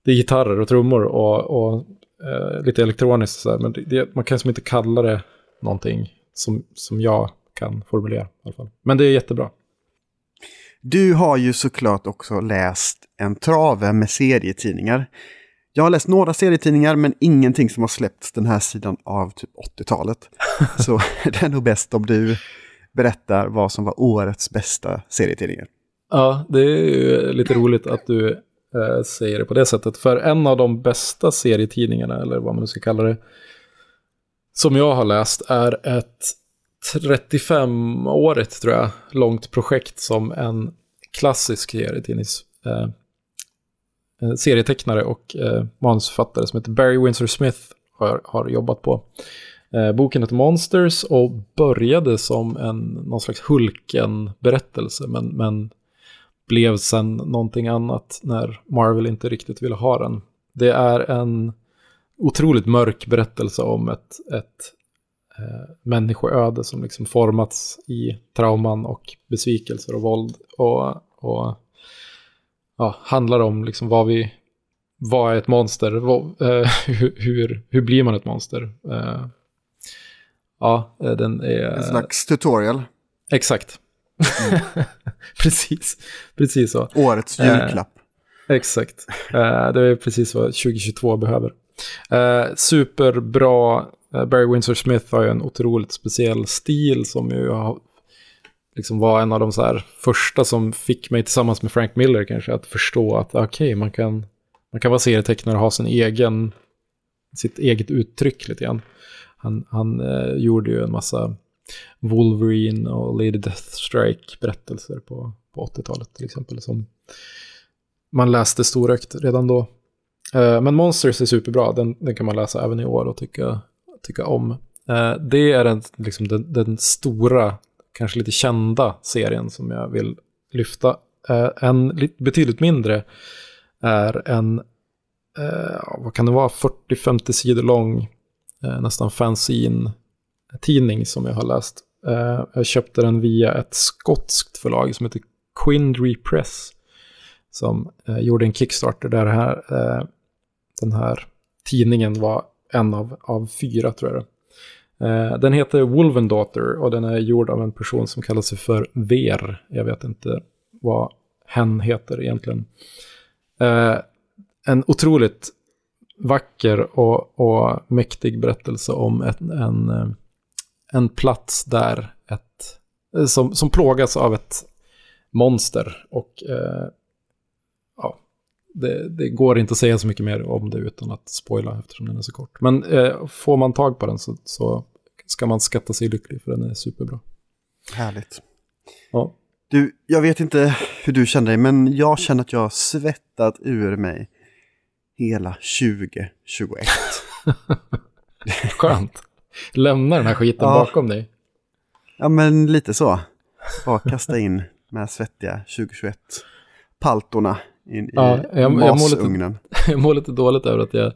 det är gitarrer och trummor och, och eh, lite elektroniskt. Så här, men det, det, man kan som inte kalla det någonting som, som jag kan formulera i alla fall. Men det är jättebra. Du har ju såklart också läst en trave med serietidningar. Jag har läst några serietidningar men ingenting som har släppts den här sidan av typ 80-talet. <laughs> Så <laughs> det är nog bäst om du berättar vad som var årets bästa serietidningar. Ja, det är ju lite roligt att du eh, säger det på det sättet. För en av de bästa serietidningarna, eller vad man nu ska kalla det, som jag har läst är ett 35-årigt, tror jag, långt projekt som en klassisk serietidnings... Eh, serietecknare och eh, manusförfattare som heter Barry Windsor Smith har, har jobbat på. Eh, boken heter Monsters och började som en, någon slags Hulken-berättelse, men, men blev sen någonting annat när Marvel inte riktigt ville ha den. Det är en otroligt mörk berättelse om ett, ett eh, människoöde som liksom formats i trauman och besvikelser och våld. Och, och ja, handlar om liksom vad vi, vad är ett monster, vad, eh, <laughs> hur, hur, hur, blir man ett monster? Eh, ja, den är... En slags tutorial. Exakt. Mm. <laughs> precis, precis så. Årets julklapp. Eh, exakt. Eh, det är precis vad 2022 behöver. Eh, superbra. Eh, Barry Windsor Smith har ju en otroligt speciell stil som ju har, liksom var en av de så här första som fick mig tillsammans med Frank Miller kanske att förstå att ah, okej, okay, man, kan, man kan vara serietecknare och ha sin egen, sitt eget uttryck lite grann. Han, han eh, gjorde ju en massa Wolverine och Lady Deathstrike-berättelser på, på 80-talet till exempel. Som man läste storökt redan då. Eh, men Monsters är superbra, den, den kan man läsa även i år och tycka, tycka om. Eh, det är en, liksom den, den, stora, kanske lite kända serien som jag vill lyfta. Eh, en betydligt mindre är en, eh, vad kan det vara, 40-50 sidor lång, eh, nästan fanzine tidning som jag har läst. Jag köpte den via ett skotskt förlag som heter Quindry Press. Som gjorde en Kickstarter där här, den här tidningen var en av, av fyra tror jag Eh, den heter Wolven Daughter och den är gjord av en person som kallar sig för Ver. Jag vet inte vad hen heter egentligen. Eh, en otroligt vacker och, och mäktig berättelse om ett, en eh, en plats där ett, som, som plågas av ett monster. Och ja, det, det, går inte att säga så mycket mer om det utan att spoila eftersom den är så kort. Men eh, får man tag på den så, så ska man skatta sig lycklig för den är superbra. Härligt. Ja. Du, jag vet inte hur du känner dig, men jag känner att jag har svettat ur mig hela 2021. <laughs> Skönt. Lämna den här skiten ja. bakom dig. Ja, men lite så. Bara kasta in med svettiga 2021 paltorna in ja, i jag, masugnen. <laughs> Jag mår lite dåligt över att jag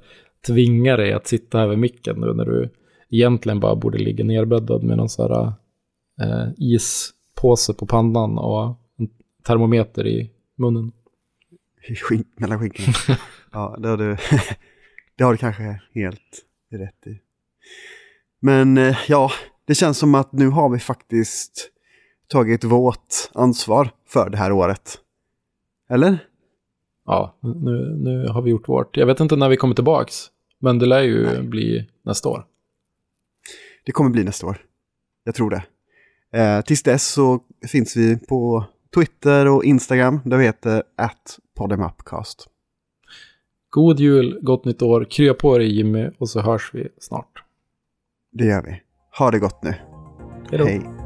tvingar dig att sitta här vid micken nu när du egentligen bara borde ligga nerbäddad med någon sån här eh, ispåse på pannan och en termometer i munnen. Skink, mellan skinkorna. <laughs> ja, det har, du, <laughs> det har du kanske helt rätt i. Men eh, ja, det känns som att nu har vi faktiskt tagit vårt ansvar för det här året. Eller? Ja, nu, nu har vi gjort vårt. Jag vet inte när vi kommer tillbaks, men det lär ju Nej. bli nästa år. Det kommer bli nästa år. Jag tror det. Eh, tills dess så finns vi på Twitter och Instagram där vi heter @podemapcast. God jul, gott nytt år, krya på dig Jimmy och så hörs vi snart. Det gör vi. Ha det gott nu. Hejdå. Hej.